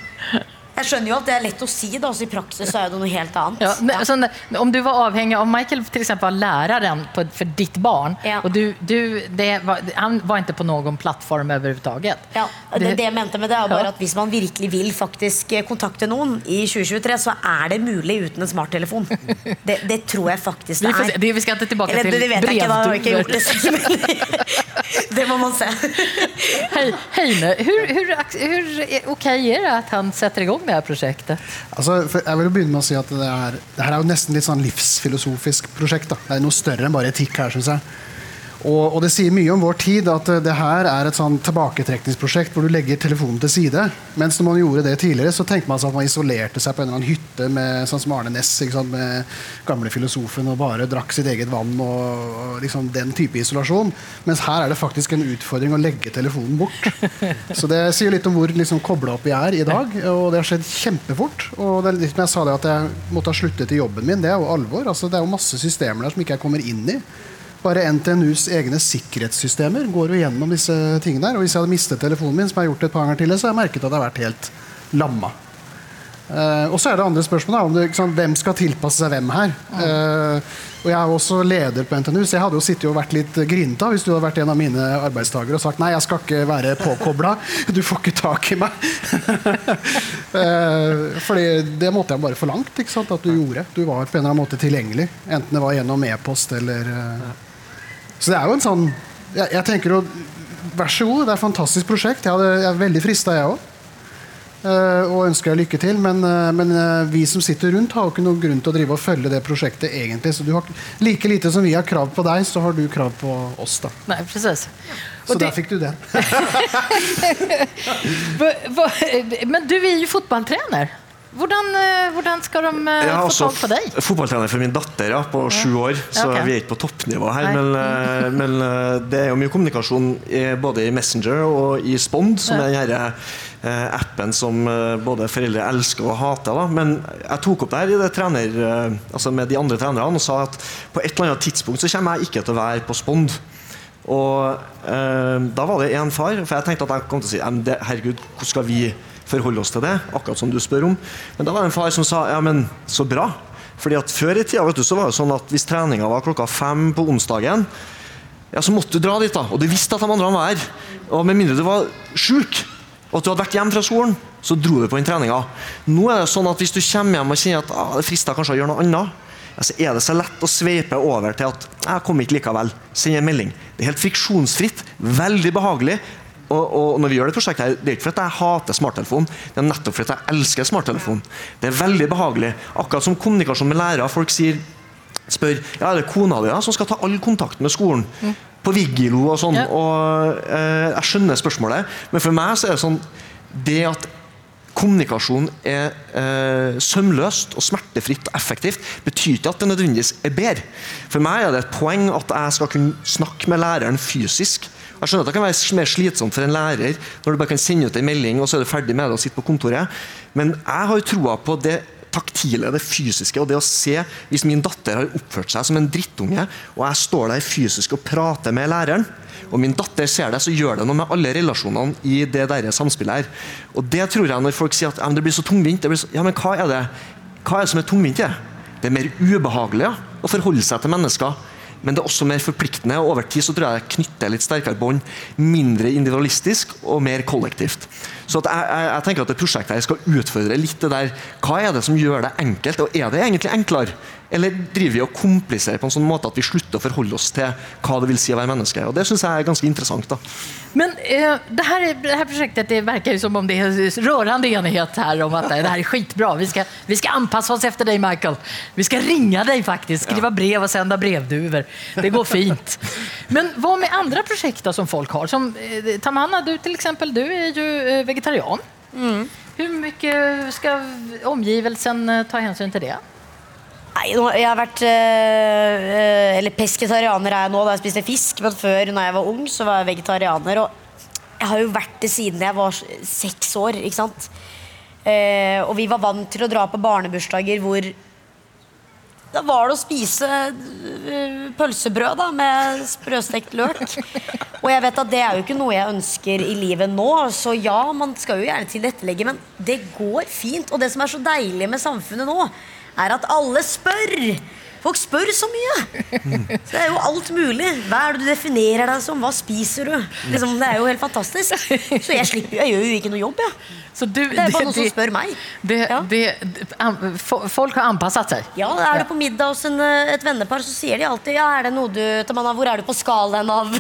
Jeg skjønner jo at det er lett å si, da, så i praksis så er det noe helt annet. Ja, men, så, om du var avhengig av Michael till exempel var läraren på, för ditt barn Ja. og du, du, det var, han var ikke på noen plattform overhodet. Ja, det, det jeg mente med det er bare Ja. at Hvis man virkelig vil faktisk eh, kontakte noen i 2023, så er det mulig uten en smarttelefon. Det, det tror jeg faktisk Vi, det er. det, vi skal inte tillbaka Eller, till det, det vet jeg ikke, da har jeg ikke gjort det (laughs) det må man se. Heine, hvor ok er det at han setter igång det här prosjektet? Altså, jeg vil begynne med å si at det, er, det her er jo nesten litt sånn livsfilosofisk prosjekt. Da. Det er noe større enn bare etikk her, syns jeg. Og, og det sier mye om vår tid at eh, det her er et sånn tilbaketrekningsprosjekt hvor du legger telefonen til side. Mens når man gjorde det tidligere, så tenkte man seg at man isolerte seg på en eller annen hytte med sånn som Arne Næss, med gamle filosofen, og bare drakk sitt eget vann og, og liksom den type isolasjon. Mens her er det faktisk en utfordring å legge telefonen bort. Så det sier litt om hvor liksom, kobla opp vi er i dag. Og det har skjedd kjempefort. Og det er litt som jeg sa det at jeg måtte ha sluttet i jobben min, det er jo alvor. Altså, det er jo masse systemer der som ikke jeg kommer inn i. Bare NTNUs egne sikkerhetssystemer går jo gjennom disse tingene der. Og hvis jeg hadde mistet telefonen min, som jeg har gjort et par ganger til, så har jeg merket at jeg har vært helt lamma. Uh, og så er det andre spørsmål om det, liksom, hvem skal tilpasse seg hvem her. Uh, og Jeg er jo også leder på NTNU, så jeg hadde jo sittet og vært litt grinta hvis du hadde vært en av mine arbeidstakere og sagt nei, jeg skal ikke være påkobla, (laughs) du får ikke tak i meg. uh, (laughs) fordi det måtte jeg bare forlangt ikke sant, at du gjorde. Du var på en eller annen måte tilgjengelig. Enten det var gjennom e-post eller eh, Så det er jo en sånn Jeg, jeg tenker jo Vær så god, det er et fantastisk prosjekt. Jeg, hadde, jeg er veldig frista, jeg òg. og ønsker deg lykke til. Men, uh, men uh, vi som sitter rundt, har jo ikke noen grunn til å drive og følge det prosjektet egentlig. Så du har, like lite som vi har krav på deg, så har du krav på oss. da Nei, precis. Så det- der fikk du den. (laughs) Men du er jo fotballtrener. Hvordan, eh, hvordan skal de uh, er få tag på deg? f- fotballtrener for min datter ja, på sju år, så okay. ok. vi er ikke på toppnivå her. Men, eh, (laughs) men det er jo mye kommunikasjon i, både i Messenger og i Spond, som Ja. er den her, eh, appen som både foreldre elsker og hater. Da. Men jeg tok opp det her trener, altså med de andre trenerne og sa at på et eller annet tidspunkt så kommer jeg ikke til å være på Spond. Og eh, da var det en far, for jeg tenkte at jeg kom til å si "Ja, herregud, hvordan skal vi forholde oss til det? Akkurat som du spør om. Men da var det en far som sa ja, men så bra. Fordi at Før i tida vet du, så var det sånn at hvis treninga var klokka fem på onsdagen, ja, så måtte du dra dit. da, Og du visste at de andre var her. Og Med mindre du var sjuk og at du hadde vært hjemme fra skolen, så dro du på den treninga. Nå er det sånn at hvis du kommer hjem og kjenner at ah, det frister kanskje å gjøre noe annet, ja, så er det så lett å sveipe over til at jeg kom ikke likevel. Send en melding. Det er helt friksjonsfritt. Veldig behagelig. Og, og når vi gjør det prosjektet her, Det er ikke fordi jeg hater smarttelefon, det er nettopp fordi jeg elsker smarttelefon. Det er veldig behagelig. Akkurat som kommunikasjon med lærere. Folk sier spør ja, er det kona di ja, som skal ta all kontakt med skolen. På Vigilo og sånn. Ja. Og eh, Jeg skjønner spørsmålet, men for meg så er det sånn Det at kommunikasjon er eh, sømløst og smertefritt og effektivt, betyr ikke at det nødvendigvis er bedre. For meg er det et poeng at jeg skal kunne snakke med læreren fysisk. Jeg skjønner at det kan være mer slitsomt for en lærer når du bare kan sende ut en melding og så er du ferdig med det og sitte på kontoret, men jeg har troa på det taktile, det fysiske, og det å se hvis min datter har oppført seg som en drittunge, og jeg står der fysisk og prater med læreren, og min datter ser det, så gjør det noe med alle relasjonene i det der samspillet her. Og det tror jeg når folk sier at det blir så tungvint, blir så, ja, men hva er det hva er det som er tungvint i det? Det er mer ubehagelig ja, å forholde seg til mennesker. Men det er også mer forpliktende, og over tid så tror jeg jeg knytter litt sterkere bånd. Mindre individualistisk og mer kollektivt. Så jeg, jeg, jeg tenker at det prosjektet her skal utfordre litt det der Hva er det som gjør det enkelt, og er det egentlig enklere? Eller driver vi og kompliserer på en sånn måte at vi slutter å forholde oss til hva det vil si å være menneske? Og Det syns jeg er ganske interessant. da. Men uh, det, her, det her, prosjektet det virker ju som om det er rørende enighet her om at det her er skitbra. Vi skal, vi skal anpassa oss efter deg, Michael. Vi skal ringe deg, faktisk. Skrive brev og sende brevduver. Det går fint. Men hva med andre prosjekter som folk har? Som, uh, Tamanna, du til eksempel, du er jo uh, vegetarian. hvor mye skal omgivelsen eh, ta hensyn til det? Nei, jeg har vært eh, Eller pesketarianer er jeg nå, da jeg spiste fisk. Men før, når jeg var ung, så var jeg vegetarianer. Og jeg har jo vært det siden jeg var seks år. ikke sant? Eh, og vi var vant til å dra på barnebursdager hvor da var det å spise eh, pølsebrød da, med sprøstekt løk. Og jeg vet at det er jo ikke noe jeg ønsker i livet nå, så ja, man skal jo gjerne tilrettelegge, men det går fint. Og det som er så deilig med samfunnet nå, er at alle spør. Folk spør så mye! Så det er jo alt mulig. Hva er det du definerer deg som? Hva spiser du? Liksom, det er jo helt fantastisk. Så jeg, slipper, jeg gjør jo ikke noe jobb, jeg. Ja. Det er bare noen som spør meg. Det, Ja. det, an- folk har anpasset seg? Ja, Er du på middag hos en, eh, et vennepar, så sier de alltid Ja, er det noe du Tamanna, Hvor er du på skalaen av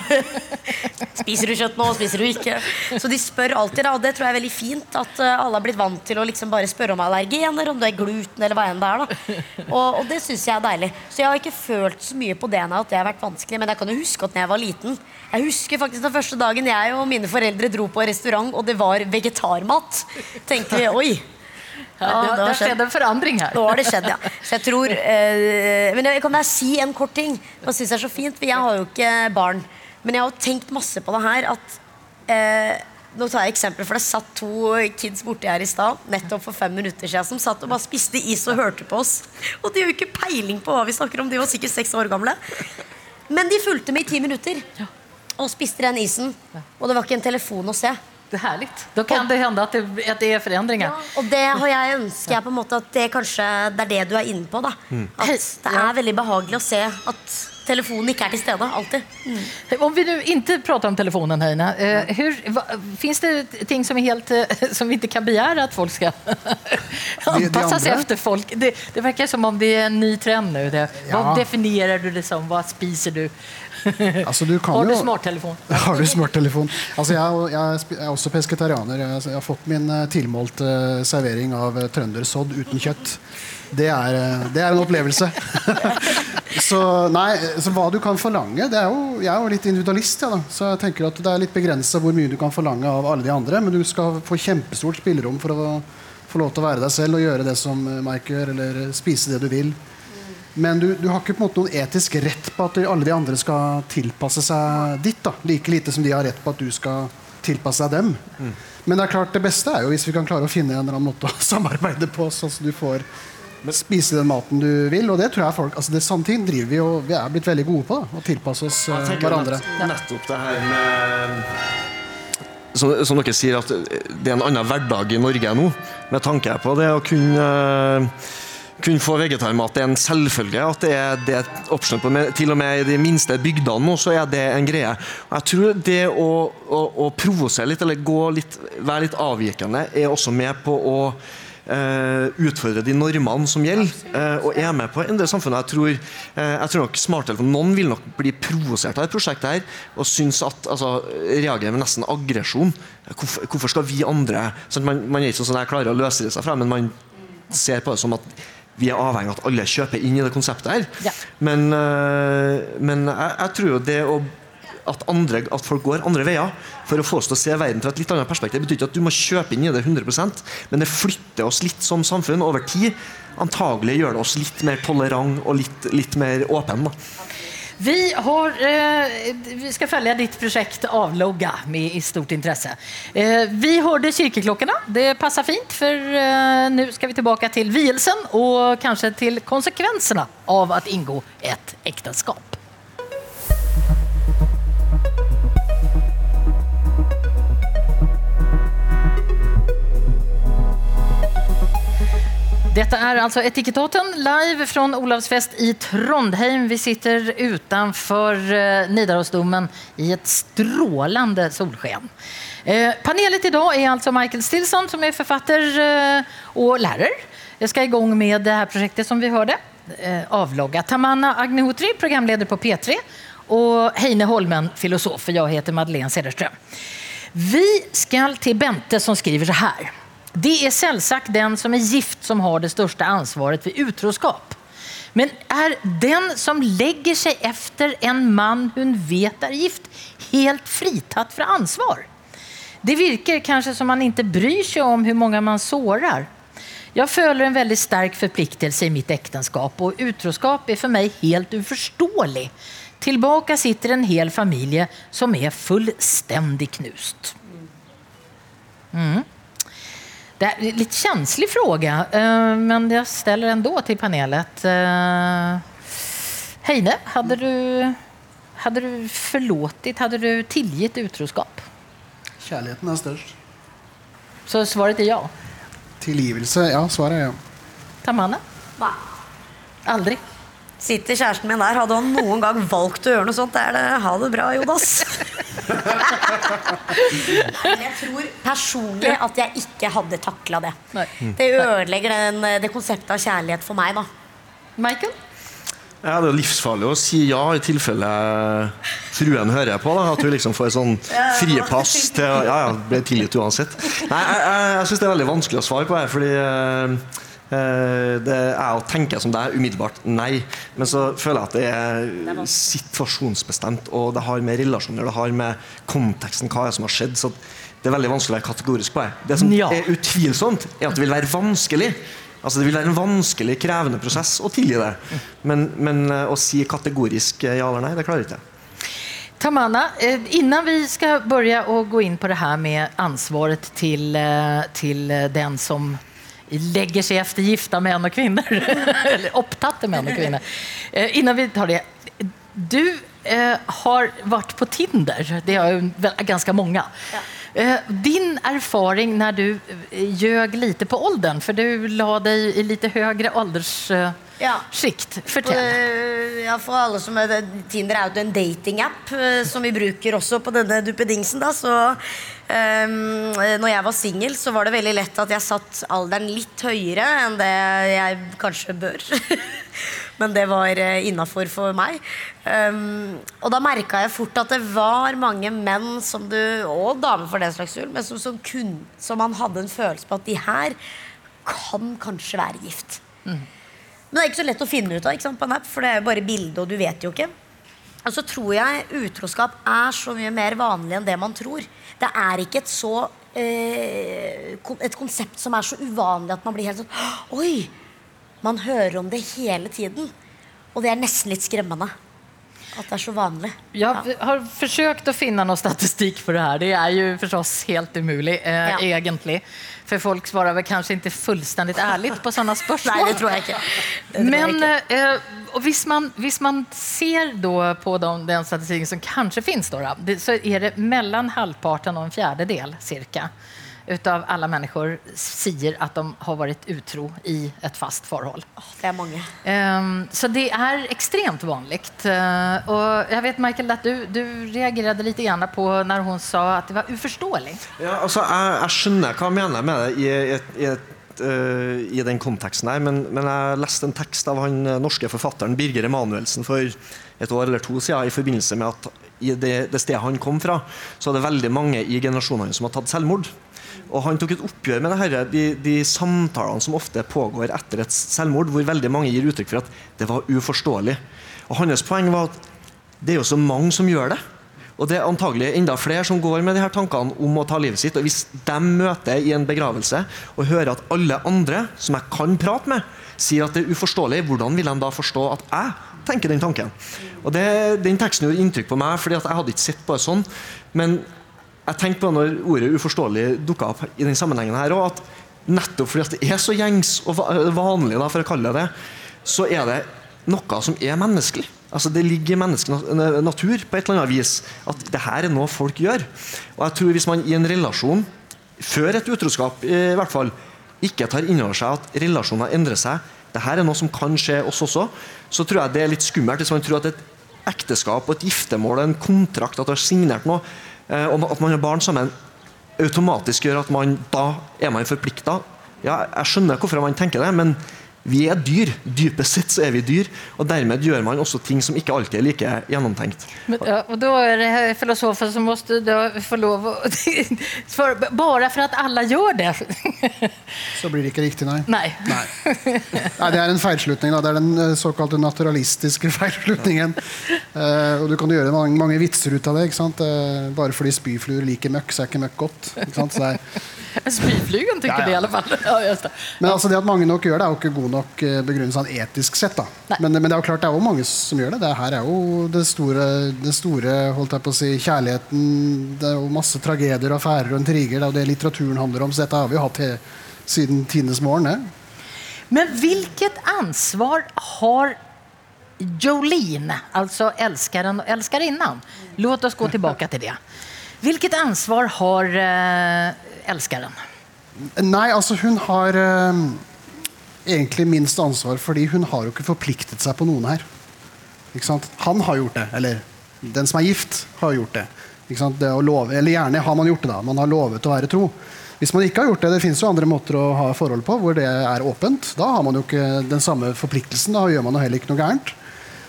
(laughs) Spiser du kjøtt nå, spiser du ikke? Så de spør alltid, og det tror jeg er veldig fint. At eh, alle har blitt vant til å liksom bare spørre om allergener, om det er gluten eller hva enn det er. Og, og det syns jeg er deilig. Så jeg har ikke følt så mye på det nå at det har vært vanskelig. Men jeg kan jo huske at når jeg var liten Jeg husker faktisk den første dagen jeg og mine foreldre dro på restaurant, og det var vegetarmat. Tenkte vi oi. Ja, det, det har det skjedd. en forandring her. Nå har det skjedd, ja. Så jeg tror eh, Men jeg kan bare si en kort ting. Det synes jeg er så fint, for jeg har jo ikke barn. Men jeg har jo tenkt masse på det her at eh, Nå tar jeg eksempel, for det satt to kids borti her i stad nettopp for fem minutter siden som satt og bare spiste is og hørte på oss. Og de har jo ikke peiling på hva vi snakker om. De var sikkert seks år gamle. Men de fulgte med i ti minutter og spiste den isen. Og det var ikke en telefon å se. Det er herlig. Da kan det hende at det, er det är förändringar. Og det har jeg ønsker jeg på en måte at det kanskje det er det du er inne på. da At det er veldig behagelig å se at telefonen ikke er til stede. Alltid. Om vi nu inte pratar om telefonen, Heine, eh, hur, va, finns det ting som, är helt, eh, som vi inte kan begära att folk ska (laughs) anpassa sig efter? folk? Det, det verkar som om det är en ny trend nu. Det, Ja. Vad definierar du det som? Vad spiser du? (laughs) Altså, du kan Har du smarttelefon? (laughs) Har du smarttelefon? Altså, jeg, er jeg, er jeg er også pesketarianer. Jeg, jeg har fått min eh, tilmålte eh, servering av trøndersodd uten kjøtt. Det er, eh, det er en opplevelse. (laughs) så nei, så hva du kan forlange det er jo, Jeg er jo litt individualist, ja, så jeg tenker at det er litt begrensa hvor mye du kan forlange av alle de andre. Men du skal få kjempestort spillerom for å få lov til å være deg selv og gjøre det som eh, Mike gjør, eller spise det du vil. Men du, du har ikke på en måte noen etisk rett på at alle de andre skal tilpasse seg ditt. da Like lite som de har rett på at du skal tilpasse deg dem. Men det er klart det beste er jo hvis vi kan klare å finne en eller annen måte å (laughs) samarbeide på, sånn at du får spise den maten du vil. Og det tror jeg folk altså det Sånne ting driver vi og vi er blitt veldig gode på. da Å tilpasse oss Jeg hverandre. nett- Nettopp det her med som, som dere sier, at det er en annen hverdag i Norge nå, med tanke på det å kunne eh, kunne få vegetarmat det er en selvfølge. at det er, det er et option på, Til og med i de minste bygdene nå, så er det en greie. Og jeg tror det å, å, å provosere litt, eller gå litt, være litt avvikende, er også med på å utfordre de normene som gjelder, eh, og er med på å endre samfunnet. Jeg tror, eh, jeg tror nok smarttelefon Noen vil nok bli provosert av dette prosjektet her, og synes at, altså, reagerer med nesten aggresjon. Hvorfor, hvorfor skal vi andre sånn, man, man er ikke sånn jeg klarer å løsrive seg fra, men man ser på det som at vi er avhengig av at alle kjøper inn i det konseptet her. Ja. Men, eh, men jeg, jeg tror jo det å at, andre, at folk går andre veier for å få oss til å se verden fra et litt annet perspektiv. Det betyr ikke at du må kjøpe inn i det 100 men det flytter oss litt som samfunn over tid. Antagelig gjør det oss litt mer tolerant og litt, litt mer åpen. Da. Vi, har, eh, vi skal følge ditt prosjekt Avlogga med i stort interesse. Eh, vi hørte kirkeklokkene. Det passar fint for eh, nå skal vi tilbake til vielsen og kanskje til konsekvensene av å ingå et äktenskap. Detta er altså Etikettaten live fra Olavsfest i Trondheim. Vi sitter utanför eh, Nidarosdomen i et strålande solsken. Eh, panelet i dag er altså Michael Stilson som er forfatter eh, lærer. Jeg skal i gang med det her prosjektet som vi hørte. eh, Avlogga. Tamanna Agnihotri, programleder på P3 Og Heine Holmen, filosof. Jeg heter Madeleine Cederström. Vi skal til Bente som skriver så här. Det är selvsagt den som er gift som har det største ansvaret ved utroskap. Men er den som legger seg efter en man hun vet er gift helt fritatt fra ansvar? Det virker kanskje som man ikke bryr seg om hvor mange man sårer. Jeg føler en veldig sterk forpliktelse i mitt ekteskap, og utroskap er for meg helt uforståelig. Tilbake sitter en hel familie som er fullstendig knust. Mm. Det är en lite känslig fråga, eh, men jag ställer ändå till panelet. Eh, Heine, hade du, Hadde du forlåtit, hadde du tilgitt utroskap? Kjærligheten er størst. Så svaret er ja. Tilgivelse, ja. Svaret er ja. Tamanne? Nei. Aldri? Sitter kjæresten min der, hadde han noen gang valgt å gjøre noe sånt, er det ha det bra, Jonas. Men jeg tror personlig at jeg ikke hadde takla det. Nei. Det ødelegger den, det konseptet av kjærlighet for meg, da. Michael? Ja, det er livsfarlig å si ja i tilfelle fruen hører jeg på. da At du liksom får et sånn fripass til å Ja, ja, blir tilgitt uansett. Nei, Jeg, jeg, jeg syns det er veldig vanskelig å svare på her, fordi eh, det er å tenke som det er umiddelbart nei. Men så føler jeg at det er situasjonsbestemt, og det har med relasjoner det har med konteksten, hva er som har skjedd. Så det er veldig vanskelig å være kategorisk på det. Det som Ja. er utvilsomt, er at det vil være vanskelig. Altså Det vil være en vanskelig, krevende prosess å tilgi det. Men, men eh, å si kategorisk eh, ja eller nei, det klarer jeg ikke. Tamanna, eh, innan vi ska börja å gå in på det här med ansvaret till, eh, till eh, den som lägger sig efter gifta män och kvinnor, (laughs) eller opptatte män och kvinnor. Eh, innan vi tar det. Du eh, har vært på Tinder, det har ju ganska många. Eh, din erfaring når du ljøg ljög lite på åldern, for du la deg i litt høyere åldersskikt. Eh, Ja. Fortell. Eh, Ja, for alle som er, Tinder er jo en datingapp eh, som vi bruker også på denne duppedingsen. da, så um, Når jeg var singel, så var det veldig lett at jeg satt alderen litt høyere enn det jeg kanskje bør. (laughs) Men det var uh, innafor for meg. Um, og da merka jeg fort at det var mange menn som du, og damer for den slags skyld, men som, som, kun, som man hadde en følelse på at de her kan kanskje være gift. Men det er ikke så lett å finne ut av sant, på en app, for det er jo bare bilde, og du vet jo ikke. Og så tror jeg utroskap er så mye mer vanlig enn det man tror. Det er ikke et så eh, et konsept som er så uvanlig at man blir helt sånn Oi! Man hører om det hele tiden. Og det er nesten litt skremmende. At det er så vanlig. Jeg har forsøkt å finne noe statistikk for det her. Det er jo forstås helt umulig, eh, Ja. egentligen. För folk svarar väl kanske inte fullständigt ärligt på sådana (laughs) spörsmål. Nei, det tror jeg ikke. Tror Men ikke. eh, og hvis, man, hvis man ser då på de, den statistiken som kanskje finns, då, då, det, så er det mellom halvparten og en fjerdedel cirka utav alla människor sier at de har vært utro i et fast forhold. Det er mange. Um, så det er ekstremt vanligt. Uh, og jeg vet, Michael, at du, du reagerte litt på når hun sa at det var uforståelig. Ja, altså, jeg, jeg skjønner hva hun mener med det i, i, et- i, et, øh, i den konteksten her, men, men jeg leste en tekst av han øh, norske forfatteren Birger Emanuelsen for et år eller to siden i forbindelse med at i det, det stedet han kom fra, så er det veldig mange i generasjonene som har tatt selvmord. Og Han tok et oppgjør med det her, de, de samtalene som ofte pågår etter et selvmord, hvor veldig mange gir uttrykk for at det var uforståelig. Og Hans poeng var at det er jo så mange som gjør det. Og det er antagelig enda flere som går med de her tankene om å ta livet sitt. Og hvis de møter i en begravelse og hører at alle andre som jeg kan prate med, sier at det er uforståelig, hvordan vil de da forstå at jeg tenker den tanken? Og det, Den teksten gjorde inntrykk på meg, fordi jeg hadde ikke sett på det sånn. Men jeg tenkte på når ordet 'uforståelig' dukka opp i den sammenhengen her òg, at nettopp fordi det er så gjengs og vanlig, da, for å kalle det det, så er det noe som er menneskelig. Altså Det ligger i menneskets natur på et eller annet vis at det her er noe folk gjør. Og jeg tror Hvis man i en relasjon, før et utroskap i hvert fall, ikke tar inn over seg at relasjoner endrer seg, det her er noe som kan skje oss også, så tror jeg det er litt skummelt hvis man tror at et ekteskap og et giftermål, en kontrakt, at du har signert noe, og at man har barn sammen, automatisk gjør at man da er man forplikta. Ja, jeg skjønner hvorfor man tenker det, men vi er dyr. Dypest sett så er vi dyr. Og dermed gjør man også ting som ikke alltid er like gjennomtenkt. Men, ja, og da er det filosofer som måste da få lov å (laughs) for, Bare for at alle gjør det. Så blir det ikke riktig, nei. Nei. Nei. Nei, Det er en feilslutning. Da. Det er den eh, såkalte naturalistiske (laughs) feilslutningen. Uh, og Du kan gjøre mange, mange vitser ut av det. ikke sant? Eh, bare fordi spyfluer liker møkk, så er ikke møkk godt. Ikke sant? Så det (laughs) Spyflygen tykker Ja, ja. det i alle fall. Ja, just det. men altså det at mange nok gjør det, er jo ikke god nok eh, begrunnelse sånn etisk sett. Men, men det er jo klart det er jo mange som gjør det. Det her er jo det store, det store holdt jeg på å si, kjærligheten. Det er jo masse tragedier og affærer og intriger. Det er jo det litteraturen handler om. Så dette har vi jo hatt he, siden tidenes morgen. Ja. Men hvilket ansvar har Jolene, altså elskeren og elskerinnen Låt oss gå tilbake til det. Hvilket ansvar har eh, elskeren? Nei, altså hun har eh, egentlig minst ansvar, fordi hun har jo ikke forpliktet seg på noen her. Han har gjort det, eller den som er gift, har gjort det. Det love, eller gjerne har man gjort det, da. Man har lovet å være tro. Hvis man ikke har gjort det, det finnes jo andre måter å ha forhold på hvor det er åpent. Da har man jo ikke den samme forpliktelsen. Da gjør man jo heller ikke noe gærent.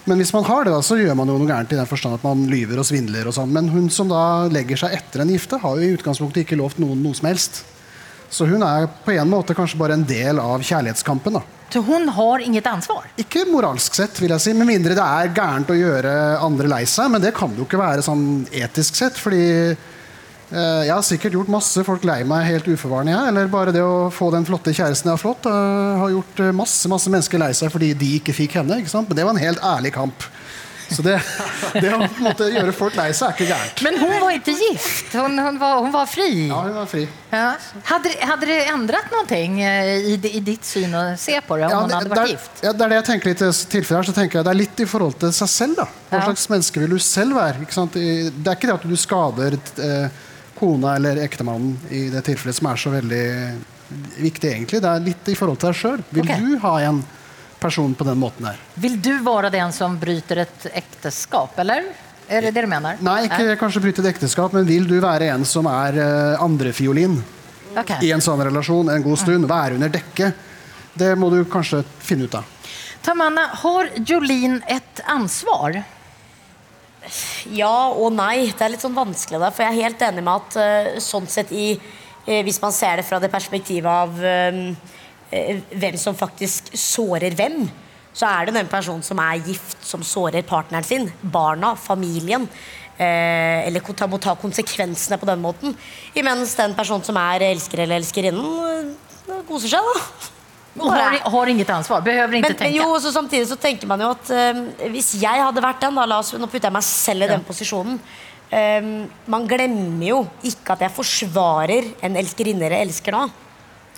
Men hvis man har det, da, så gjør man jo noe gærent i den forstand at man lyver og svindler. og sånn. Men hun som da legger seg etter en gifte, har jo i utgangspunktet ikke lovt noen noe som helst. Så hun er på en måte kanskje bare en del av kjærlighetskampen. da. Så hun har inget ansvar? Ikke moralsk sett, vil jeg si, med mindre det er gærent å gjøre andre lei seg. Men det kan det jo ikke være sånn etisk sett. fordi eh, jeg har sikkert gjort masse folk lei meg helt uforvarende. Jeg. Eller bare det å få den flotte kjæresten jeg har flott, eh, har gjort eh, masse masse mennesker lei seg fordi de ikke fikk henne. ikke sant? Men det var en helt ærlig kamp. Så det, det å på en måte gjøre folk lei seg er ikke gærent. Men hun var ikke gift, Hun, hun, var, hun var fri. Ja, hun var fri. Ja. Hadde, hadde, det endret någonting eh, i, i ditt syn å se på det om Ja, hon det, hade det, varit er, gift? ja, det er det jeg tenker litt tilfellet her, så tenker jeg Det er litt i forhold til seg selv. da Hva slags menneske vil du selv være? Det er ikke det at du skader eh, kona eller ektemannen i det tilfellet som er så veldig viktig, egentlig. Det er litt i forhold til deg sjøl. Vil okay. du ha en person på den måten her? Vil du være den som bryter et ekteskap, eller? Er det det du mener? Nei, ikke kanskje bryte et ekteskap, men vil du være en som er eh, andrefiolin okay. i en sånn relasjon en god stund? Være under dekket? Det må du kanskje finne ut av. Tamanna, har Jolin et ansvar? Ja og nei. Det er litt sånn vanskelig da, For jeg er helt enig med at eh, sånn sett i eh, Hvis man ser det fra det perspektivet av eh, eh, hvem som faktisk sårer hvem, så er det den personen som er gift, som sårer partneren sin. Barna, familien. Eh, eller ta- må ta konsekvensene på den måten. Imens den personen som er elsker eller elskerinnen, eh, koser seg, da. Har, har inget ansvar, Behøver ikke Men, men jo, så samtidig så tenker man jo at eh, hvis jeg hadde vært den, da, la oss, nå putter jeg meg selv i den posisjonen eh, Man glemmer jo ikke at jeg forsvarer en elskerinne eller elsker nå.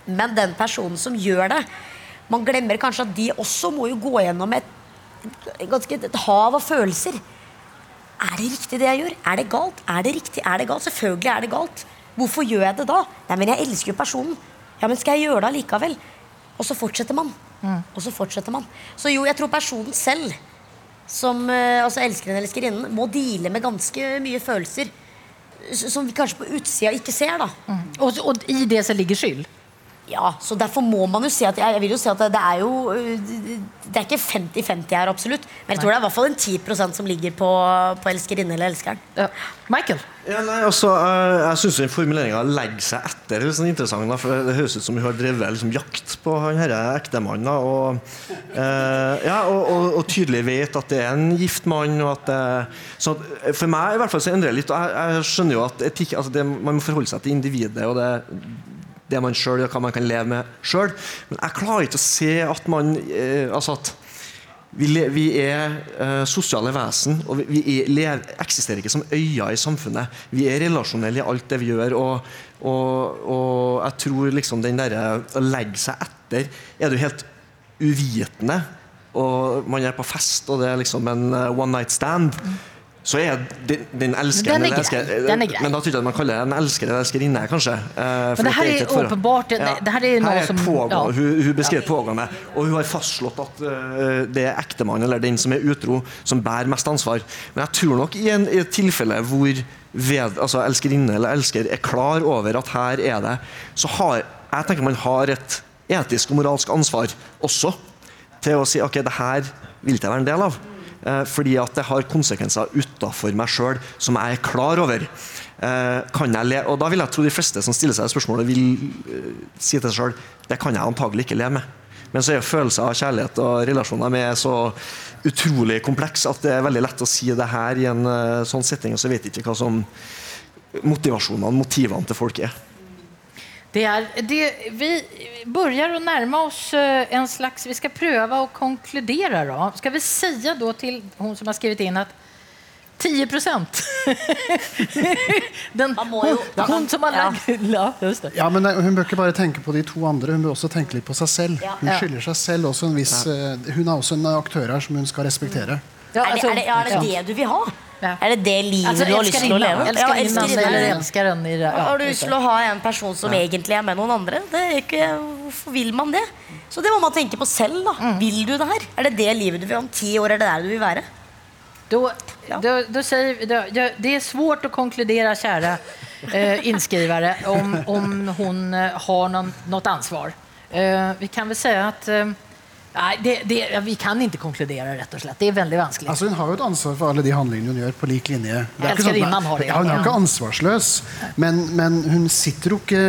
Men den personen som gjør det, man glemmer kanskje at de også må jo gå gjennom et, ganske, et hav av følelser. Er det riktig det jeg gjør? Er det galt? Er det riktig? Er det galt? Selvfølgelig er det galt. Hvorfor gjør jeg det da? Nei, men jeg elsker jo personen. Ja, men skal jeg gjøre det allikevel? Og så fortsetter man. Og så fortsetter man. Så jo, jeg tror personen selv, som eh, altså elskeren eller elskerinnen, må deale med ganske mye følelser som vi kanskje på utsida ikke ser. da Mm. Og, og i det så ligger skyld. Ja, så Derfor må man jo si at jeg, jeg vil jo si at det, det er jo Det er ikke 50-50 her, absolutt. Men jeg tror det er i hvert fall en 10% som ligger på, på elskerinne eller elskeren. Ja. Michael? Ja, nei, altså, eh, jeg syns formuleringa 'legger seg etter' er litt sånn interessant. Da, for Det høres ut som hun har drevet liksom, jakt på han herre ektemannen. Og, eh, ja, og, og, og tydelig vet at det er en gift mann. Og at det, så at, for meg i hvert fall så endrer det litt. og Jeg, jeg skjønner jo at etikk, altså det, man må forholde seg til individet og det, det man selv, hva man kan leve med sjøl. Men jeg klarer ikke å se at man eh, altså at vi, vi er eh, sosiale vesen, og vi, vi er, lev, eksisterer ikke som øyer i samfunnet. Vi er relasjonelle i alt det vi gjør, og, og, og jeg tror liksom den derre å legge seg etter Er du helt uvitende, og man er på fest, og det er liksom en eh, one night stand så er den, den elskeren Den er grei. elsker- Den er grei. Men da tror jeg man kaller det en elsker eller elskerinne, kanskje. men for det her at er åpenbart, det- det her er noe Her som- pågående, ja. hun, hun beskriver pågående, og hun har fastslått at eh, det er ektemannen eller den som er utro, som bærer mest ansvar. Men jeg tror nok i, en, i et tilfelle hvor ved, altså elskerinne eller elsker er klar over at her er det, så har jeg tenker man har et etisk og moralsk ansvar også til å si ok, det her vil ikke jeg være en del av. Eh, fordi at det har konsekvenser utafor meg sjøl som jeg er klar over. Eh, kan jeg le og Da vil jeg tro de fleste som stiller seg spørsmålet, vil eh, si til seg sjøl det kan jeg antagelig ikke leve med. Men så er jo følelser av kjærlighet og relasjoner med så utrolig kompleks at det er veldig lett å si det her i en sånn setting, og så vet jeg ikke hva som motivasjonene, motivene til folk er. Det är, det, vi börjar att närma oss eh, en slags... Vi ska pröva å konkludera. Då. Ska vi säga då till hon som har skrivit in att 10 procent. (laughs) Den, hun, hon som har Ja. lagt... (laughs) Ja. Ja, men Hun bør ikke bare tenke på de to andre, hun bør også tenke litt på seg selv. Hun skylder seg selv også en viss eh, Hun er også en aktør her som hun skal respektere. Ja, Er det, er det, er det det du vil ha? Ja. Er det det livet altså, du har lyst til å leve? elskerinnan. eller älskaren i det. Ja, Har du lyst til å ha en person som egentlig er med noen andre? Det er ikke, hvorfor vil man det? Så det må man tenke på selv. da Mm. Vil du det her? Er det det livet du vil ha om ti år? Er det der du vil være? Då, Ja. då, då säger, då, ja, det är svårt att konkludera, kära eh, inskrivare, om, om hon eh, har någon, något ansvar. Eh, vi kan väl säga att eh, nej, det, det, ja, vi kan ikke konkludere, rett og slett. Det er veldig vanskelig. Altså Hun har jo et ansvar for alle de handlingene hun gjør, på lik linje. Det er ikke Elskerinnan har det, ja, hun er ikke ansvarsløs, men, men hun sitter jo ikke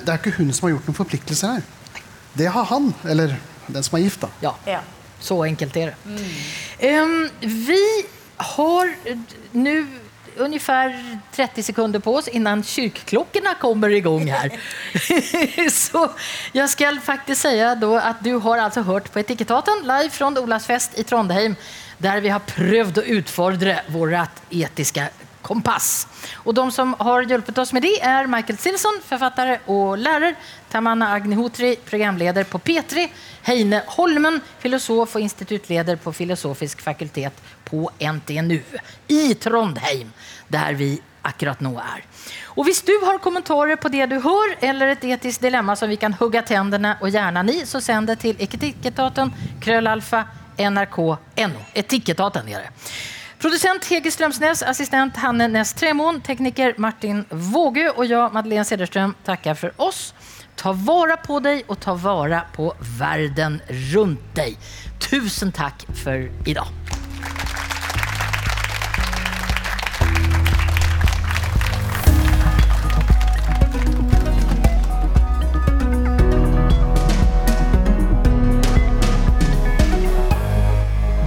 Det er ikke hun som har gjort noen forpliktelser her. Det har han, eller den som er gift, da. ja. Ja. Så enkelt er det. Ehm, vi har nu ungefär 30 sekunder på oss innan kyrkklockorna kommer igång här. (laughs) Så jag ska faktiskt säga då att du har alltså hört på Etikettaten live från Olavsfest i Trondheim där vi har prövd att utfordra vårt etiska kompass. Och de som har hjulpet oss med det er Michael Silson, författare og lærer, Tamanna Agnihotri, programleder på P3, Heine Holmen, filosof og institutleder på filosofisk fakultet på NTNU i Trondheim, der vi akkurat nå er. Og hvis du har kommentarer på det du hører, eller et etisk dilemma som vi kan hugga tennene og hjernen i, så send det til Etikettaten, Krøllalfa, NRK, NO. Etikettaten er det. Producent Hege Strömsnäs, assistent Hanne Näs Tremon, tekniker Martin Vågö och jag, Madeleine Cederström, tackar för oss. Ta vara på dig och ta vara på världen runt dig. Tusen tack för idag.